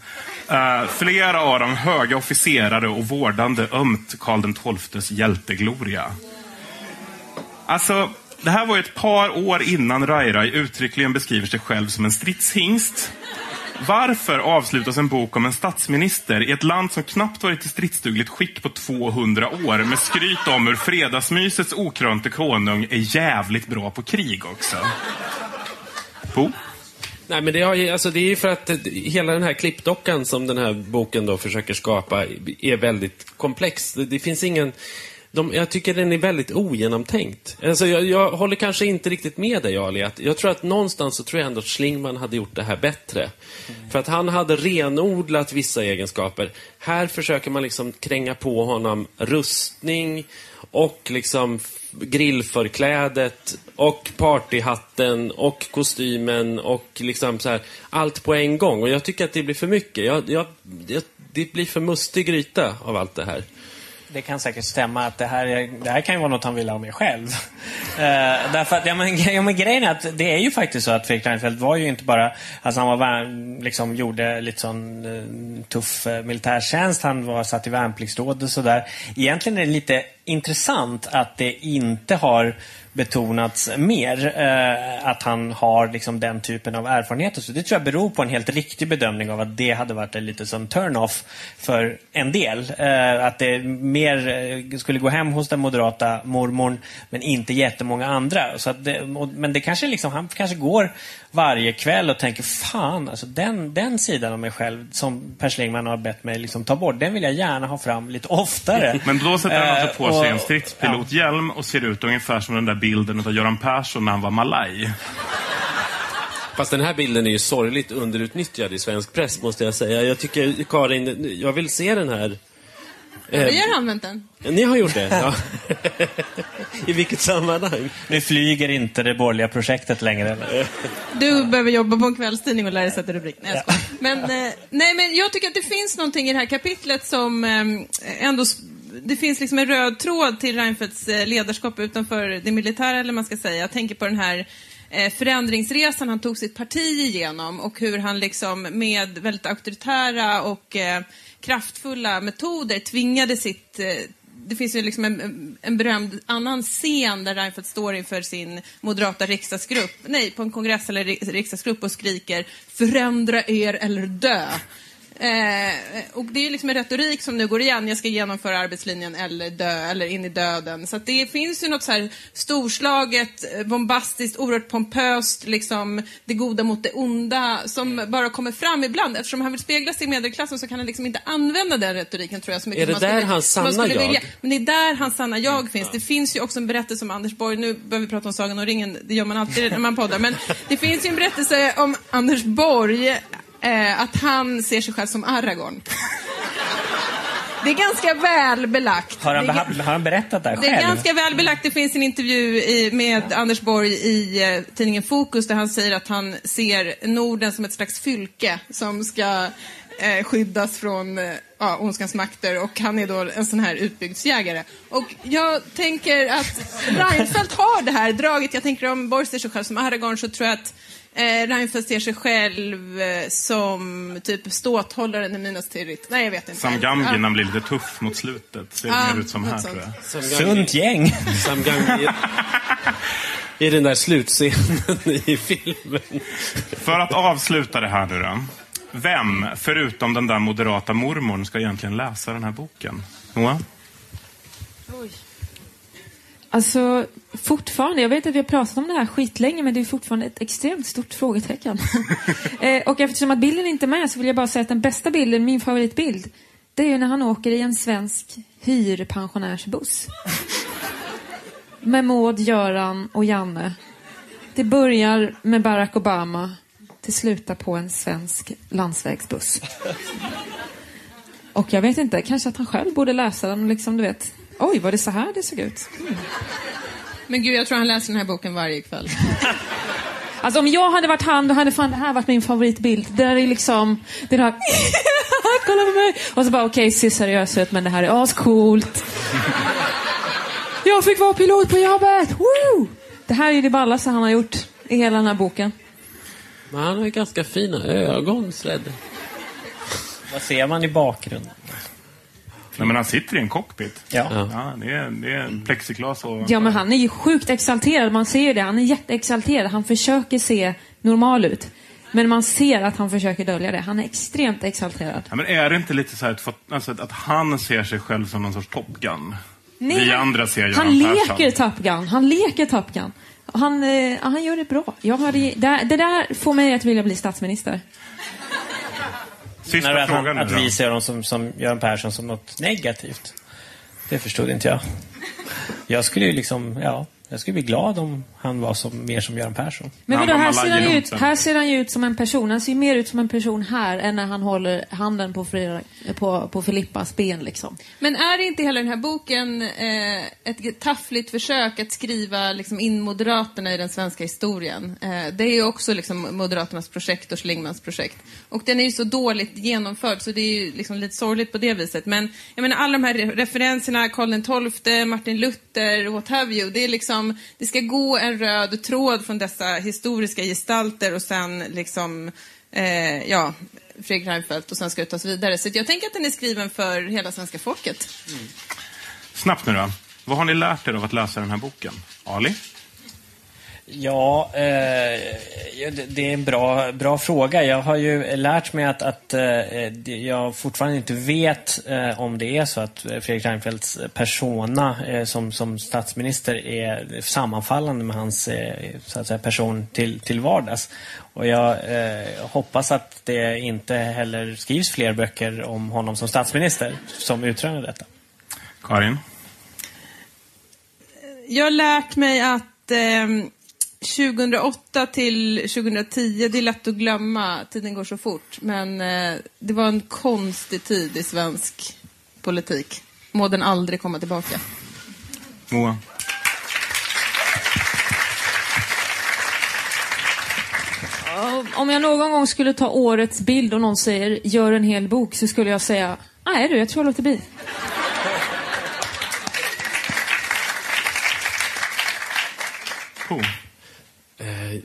Uh, flera av dem höga officerare och vårdande ömt Karl XIIs hjältegloria. Alltså, det här var ju ett par år innan Rai Rai uttryckligen beskriver sig själv som en stridshingst. Varför avslutas en bok om en statsminister i ett land som knappt varit i stridsdugligt skick på 200 år med skryt om hur fredagsmysets okrönte konung är jävligt bra på krig också? Bo? Nej, men det, har, alltså, det är ju för att hela den här klippdockan som den här boken då försöker skapa är väldigt komplex. Det, det finns ingen... De, jag tycker den är väldigt ogenomtänkt. Alltså, jag, jag håller kanske inte riktigt med dig, Ali. Att jag tror att någonstans så tror jag ändå att Schlingman hade gjort det här bättre. För att han hade renodlat vissa egenskaper. Här försöker man liksom kränga på honom rustning och liksom grillförklädet och partyhatten och kostymen och liksom så här, allt på en gång. Och jag tycker att det blir för mycket. Jag, jag, jag, det blir för mustig gryta av allt det här. Det kan säkert stämma att det här, är, det här kan ju vara något han vill ha med själv. Eh, därför att, ja men, ja, men grejen är att det är ju faktiskt så att Fredrik Reinfeldt var ju inte bara, alltså han var liksom gjorde lite sån uh, tuff uh, militärtjänst, han var satt i värnpliktsråd och sådär. Egentligen är det lite intressant att det inte har betonats mer eh, att han har liksom den typen av erfarenheter. Så det tror jag beror på en helt riktig bedömning av att det hade varit lite som turn-off för en del. Eh, att det mer eh, skulle gå hem hos den moderata mormorn men inte jättemånga andra. Så att det, och, men det kanske liksom, han kanske går varje kväll och tänker fan, alltså den, den sidan av mig själv som Per Schlingmann har bett mig liksom ta bort, den vill jag gärna ha fram lite oftare. Men då sätter han Eh, alltså på sig en och- stridspilothjälm och ser ut ungefär som den där bilden av Göran Persson när han var malaj. Fast den här bilden är ju sorgligt underutnyttjad i svensk press, måste jag säga. Jag tycker, Karin, jag vill se den här. Eh, Vi har använt den. Ni har gjort det? Ja. I vilket sammanhang? Nu flyger inte det borgerliga projektet längre. Eller? Du behöver jobba på en kvällstidning och lära dig sätta rubrik. Nej, jag men, eh, nej, men jag tycker att det finns någonting i det här kapitlet som eh, ändå... Det finns liksom en röd tråd till Reinfeldts eh, ledarskap utanför det militära, eller man ska säga. Jag tänker på den här förändringsresan han tog sitt parti igenom och hur han liksom med väldigt auktoritära och eh, kraftfulla metoder tvingade sitt eh, det finns ju liksom en, en berömd annan scen där Reinfeldt står inför sin moderata riksdagsgrupp, nej, på en kongress eller riksdagsgrupp och skriker förändra er eller dö. Eh, och det är liksom en retorik som nu går igen, jag ska genomföra arbetslinjen eller dö, eller in i döden. Så det finns ju något så här storslaget, eh, bombastiskt, oerhört pompöst, liksom det goda mot det onda som bara kommer fram ibland. Eftersom han vill spegla sig i medelklassen så kan han liksom inte använda den retoriken tror jag så mycket Är det där skulle- hans sanna jag? vilja. Men det är där hans sanna jag finns. Det finns ju också en berättelse om Anders Borg. Nu behöver vi prata om Sagan om ringen. Det gör man alltid när man poddar. Men det finns ju en berättelse om Anders Borg. Eh, att han ser sig själv som Aragorn. Det är ganska väl belagt. Har han, Det har han berättat det här det är själv? ganska väl belagt. Det finns en intervju i, med Anders Borg i eh, tidningen Fokus där han säger att han ser Norden som ett slags fylke som ska eh, skyddas från eh, ja, ondskans makter och han är då en sån här utbygdsjägare. Och jag tänker att Reinfeldt har det här draget. Jag tänker om Borg ser sig själv som Aragorn så tror jag att eh, Reinfeldt ser sig själv eh, som typ ståthållaren i Minas Tirith. Nej, jag vet inte. Sam Gamgee Ja. när han blir lite tuff mot slutet. Ser Ja, mer ut som här sånt. tror jag. Sunt gäng. Sam Gamgee i den där slutscenen i filmen. För att avsluta det här nu då. Vem, förutom den där moderata mormorn, ska egentligen läsa den här boken? Moa? Alltså, fortfarande, jag vet att vi har pratat om det här skitlänge, men det är fortfarande ett extremt stort frågetecken. eh, och eftersom att bilden inte är med så vill jag bara säga att den bästa bilden, min favoritbild, det är ju när han åker i en svensk hyrpensionärsbuss. Med Maud, Göran och Janne. Det börjar med Barack Obama, det slutar på en svensk landsvägsbuss. Och jag vet inte, kanske att han själv borde läsa den liksom, du vet, oj, var det så här det såg ut? Men gud, jag tror han läser den här boken varje kväll. Alltså om jag hade varit han, då hade fan det här varit min favoritbild. Det där är liksom, det där, kolla på mig! Och så bara, okej, se seriös ut, men det här är ascoolt. Jag fick vara pilot på jobbet! Woo! Det här är det ballaste han har gjort i hela den här boken. Men han har ju ganska fina ögon, Fred. Vad ser man i bakgrunden? Nej, men han sitter i en cockpit. Ja. Ja, det, är, det är plexiglas och... Ja, men han är ju sjukt exalterad. Man ser ju det. Han är jätteexalterad. Han försöker se normal ut. Men man ser att han försöker dölja det. Han är extremt exalterad. Ja, men är det inte lite så här att, alltså, att han ser sig själv som någon sorts Top Gun? Nej, Vi han- andra ser Göran Han leker Top Gun. Han leker Top Gun. Han, eh, han gör det bra. Jag hade, det, det där får mig att vilja bli statsminister. Sista När att, frågan att då. vi ser honom som, som Göran Persson som något negativt. Det förstod inte jag. Jag skulle ju liksom, ja, jag skulle bli glad om han var som, mer som Göran Persson. Men vadå, här ser, han ju ut, här ser han ju ut som en person. Han ser mer ut som en person här än när han håller handen på, Fredrik, på, på Filippas ben. Liksom. Men är inte hela den här boken eh, ett taffligt försök att skriva liksom, in Moderaterna i den svenska historien? Eh, det är ju också liksom, Moderaternas projekt och Schlingmans projekt. Och den är ju så dåligt genomförd så det är ju liksom, lite sorgligt på det viset. Men jag menar alla de här re- referenserna, Karl XII, Martin Luther, what have you. Det, är liksom, Liksom, det ska gå en röd tråd från dessa historiska gestalter och sen liksom, eh, ja, Fredrik Reinfeldt och sen ska det tas vidare. Så jag tänker att den är skriven för hela svenska folket. Mm. Snabbt nu då. Vad har ni lärt er av att läsa den här boken? Ali? Ja, eh, det det är en bra, bra fråga. Jag har ju lärt mig att, att eh, jag fortfarande inte vet eh, om det är så att Fredrik Reinfeldts persona eh, som, som statsminister är sammanfallande med hans eh, så att säga, person till, till vardags. Och jag eh, hoppas att det inte heller skrivs fler böcker om honom som statsminister som utröner detta. Karin? Jag har lärt mig att eh, 2008 till 2010, det är lätt att glömma, tiden går så fort. Men eh, det var en konstig tid i svensk politik. Må den aldrig komma tillbaka. Moa? Om jag någon gång skulle ta årets bild och någon säger gör en hel bok så skulle jag säga nej du, jag tror jag låter bli.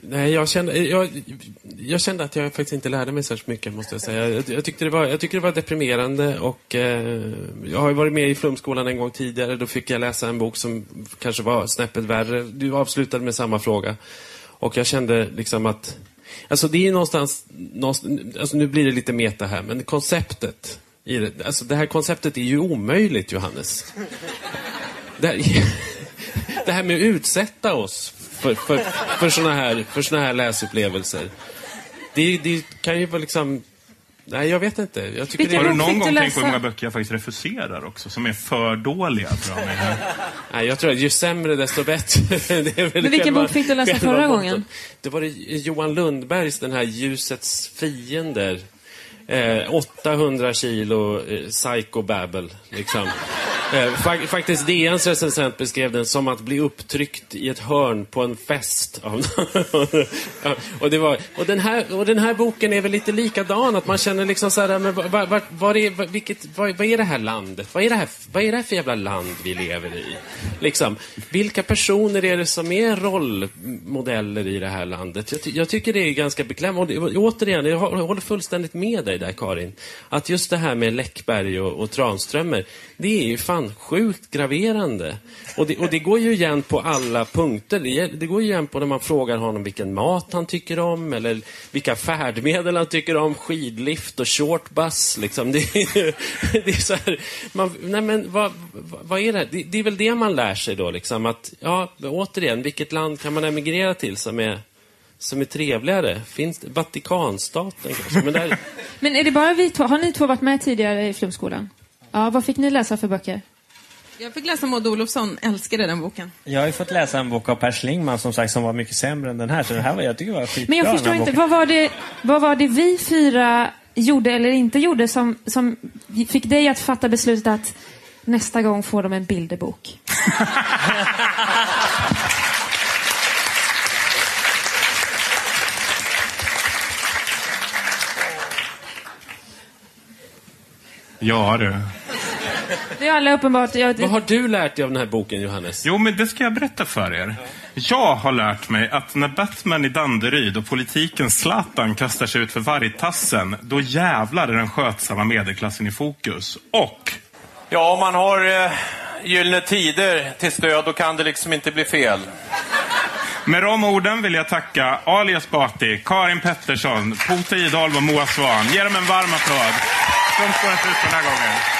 Nej, jag kände, jag, jag kände att jag faktiskt inte lärde mig särskilt mycket, måste jag säga. Jag, jag, tyckte, det var, jag tyckte det var deprimerande och eh, jag har ju varit med i Flumskolan en gång tidigare. Då fick jag läsa en bok som kanske var snäppet värre. Du avslutade med samma fråga. Och jag kände liksom att... Alltså det är någonstans... någonstans alltså nu blir det lite meta här, men konceptet i det, alltså det här konceptet är ju omöjligt, Johannes. Det här, det här med att utsätta oss för, för, för såna här, för såna här läsupplevelser. Det, det kan ju vara liksom... Nej, jag vet inte. Jag tycker Har det du någon gång tänkt på hur många böcker jag faktiskt refuserar också, som är för dåliga för mig här? Nej, jag tror att ju sämre desto bättre. Det är väl Men vilken själva- bok fick du läsa förra mottot. gången? Det var det Johan Lundbergs, den här Ljusets fiender. Eh, 800 kilo eh, psychobabble, liksom. Eh, faktiskt DNs recensent beskrev den som att bli upptryckt i ett hörn på en fest. Och, det var, och, den här, och den här boken är väl lite likadan, att man känner liksom så här, men var, var, var, är, vilket, vad, vad är det här landet? Vad är det här, vad är det här för jävla land vi lever i? Liksom, vilka personer är det som är rollmodeller i det här landet? Jag, ty, jag tycker det är ganska beklämmande. Och återigen, jag jag håller fullständigt med dig där Karin. Att just det här med Läckberg och, och Tranströmer, det är ju fan sjukt graverande. Och det, och det går ju igen på alla punkter. Det, det går ju igen på när man frågar honom vilken mat han tycker om, eller vilka färdmedel han tycker om, skidlift och shortbus. Liksom. Det, är, det är så här, man, nej men vad, vad, vad är det? det? Det är väl det man lär sig då, liksom. Att, ja, återigen, vilket land kan man emigrera till som är som är trevligare? Finns det? Vatikanstaten kanske? Men där, Men är det bara vi två? Har ni två varit med tidigare i Flumskolan? Ja, vad fick ni läsa för böcker? Jag fick läsa Maud Olofsson, älskade den boken. Jag har ju fått läsa en bok av Per Schlingmann som sagt som var mycket sämre än den här. Så den här var, jag tycker var skitbra. Men jag förstår inte, vad var, det, vad var det vi fyra gjorde eller inte gjorde som, som fick dig att fatta beslutet att nästa gång får de en bilderbok? Ja, du. Det är alla uppenbart. Jag, vad har du lärt dig av den här boken, Johannes? Jo, men det ska jag berätta för er. Jag har lärt mig att när Batman i Danderyd och politiken Zlatan kastar sig ut för vargtassen, då jävlar är den skötsamma medelklassen i fokus. Och Ja, om man har eh, Gyllene Tider till stöd, då kan det liksom inte bli fel. med de orden vill jag tacka Ali Esbati, Karin Pettersson, Pota Idholm och Moa Svan. Ge dem en varm applåd. De står inte ut den här gången.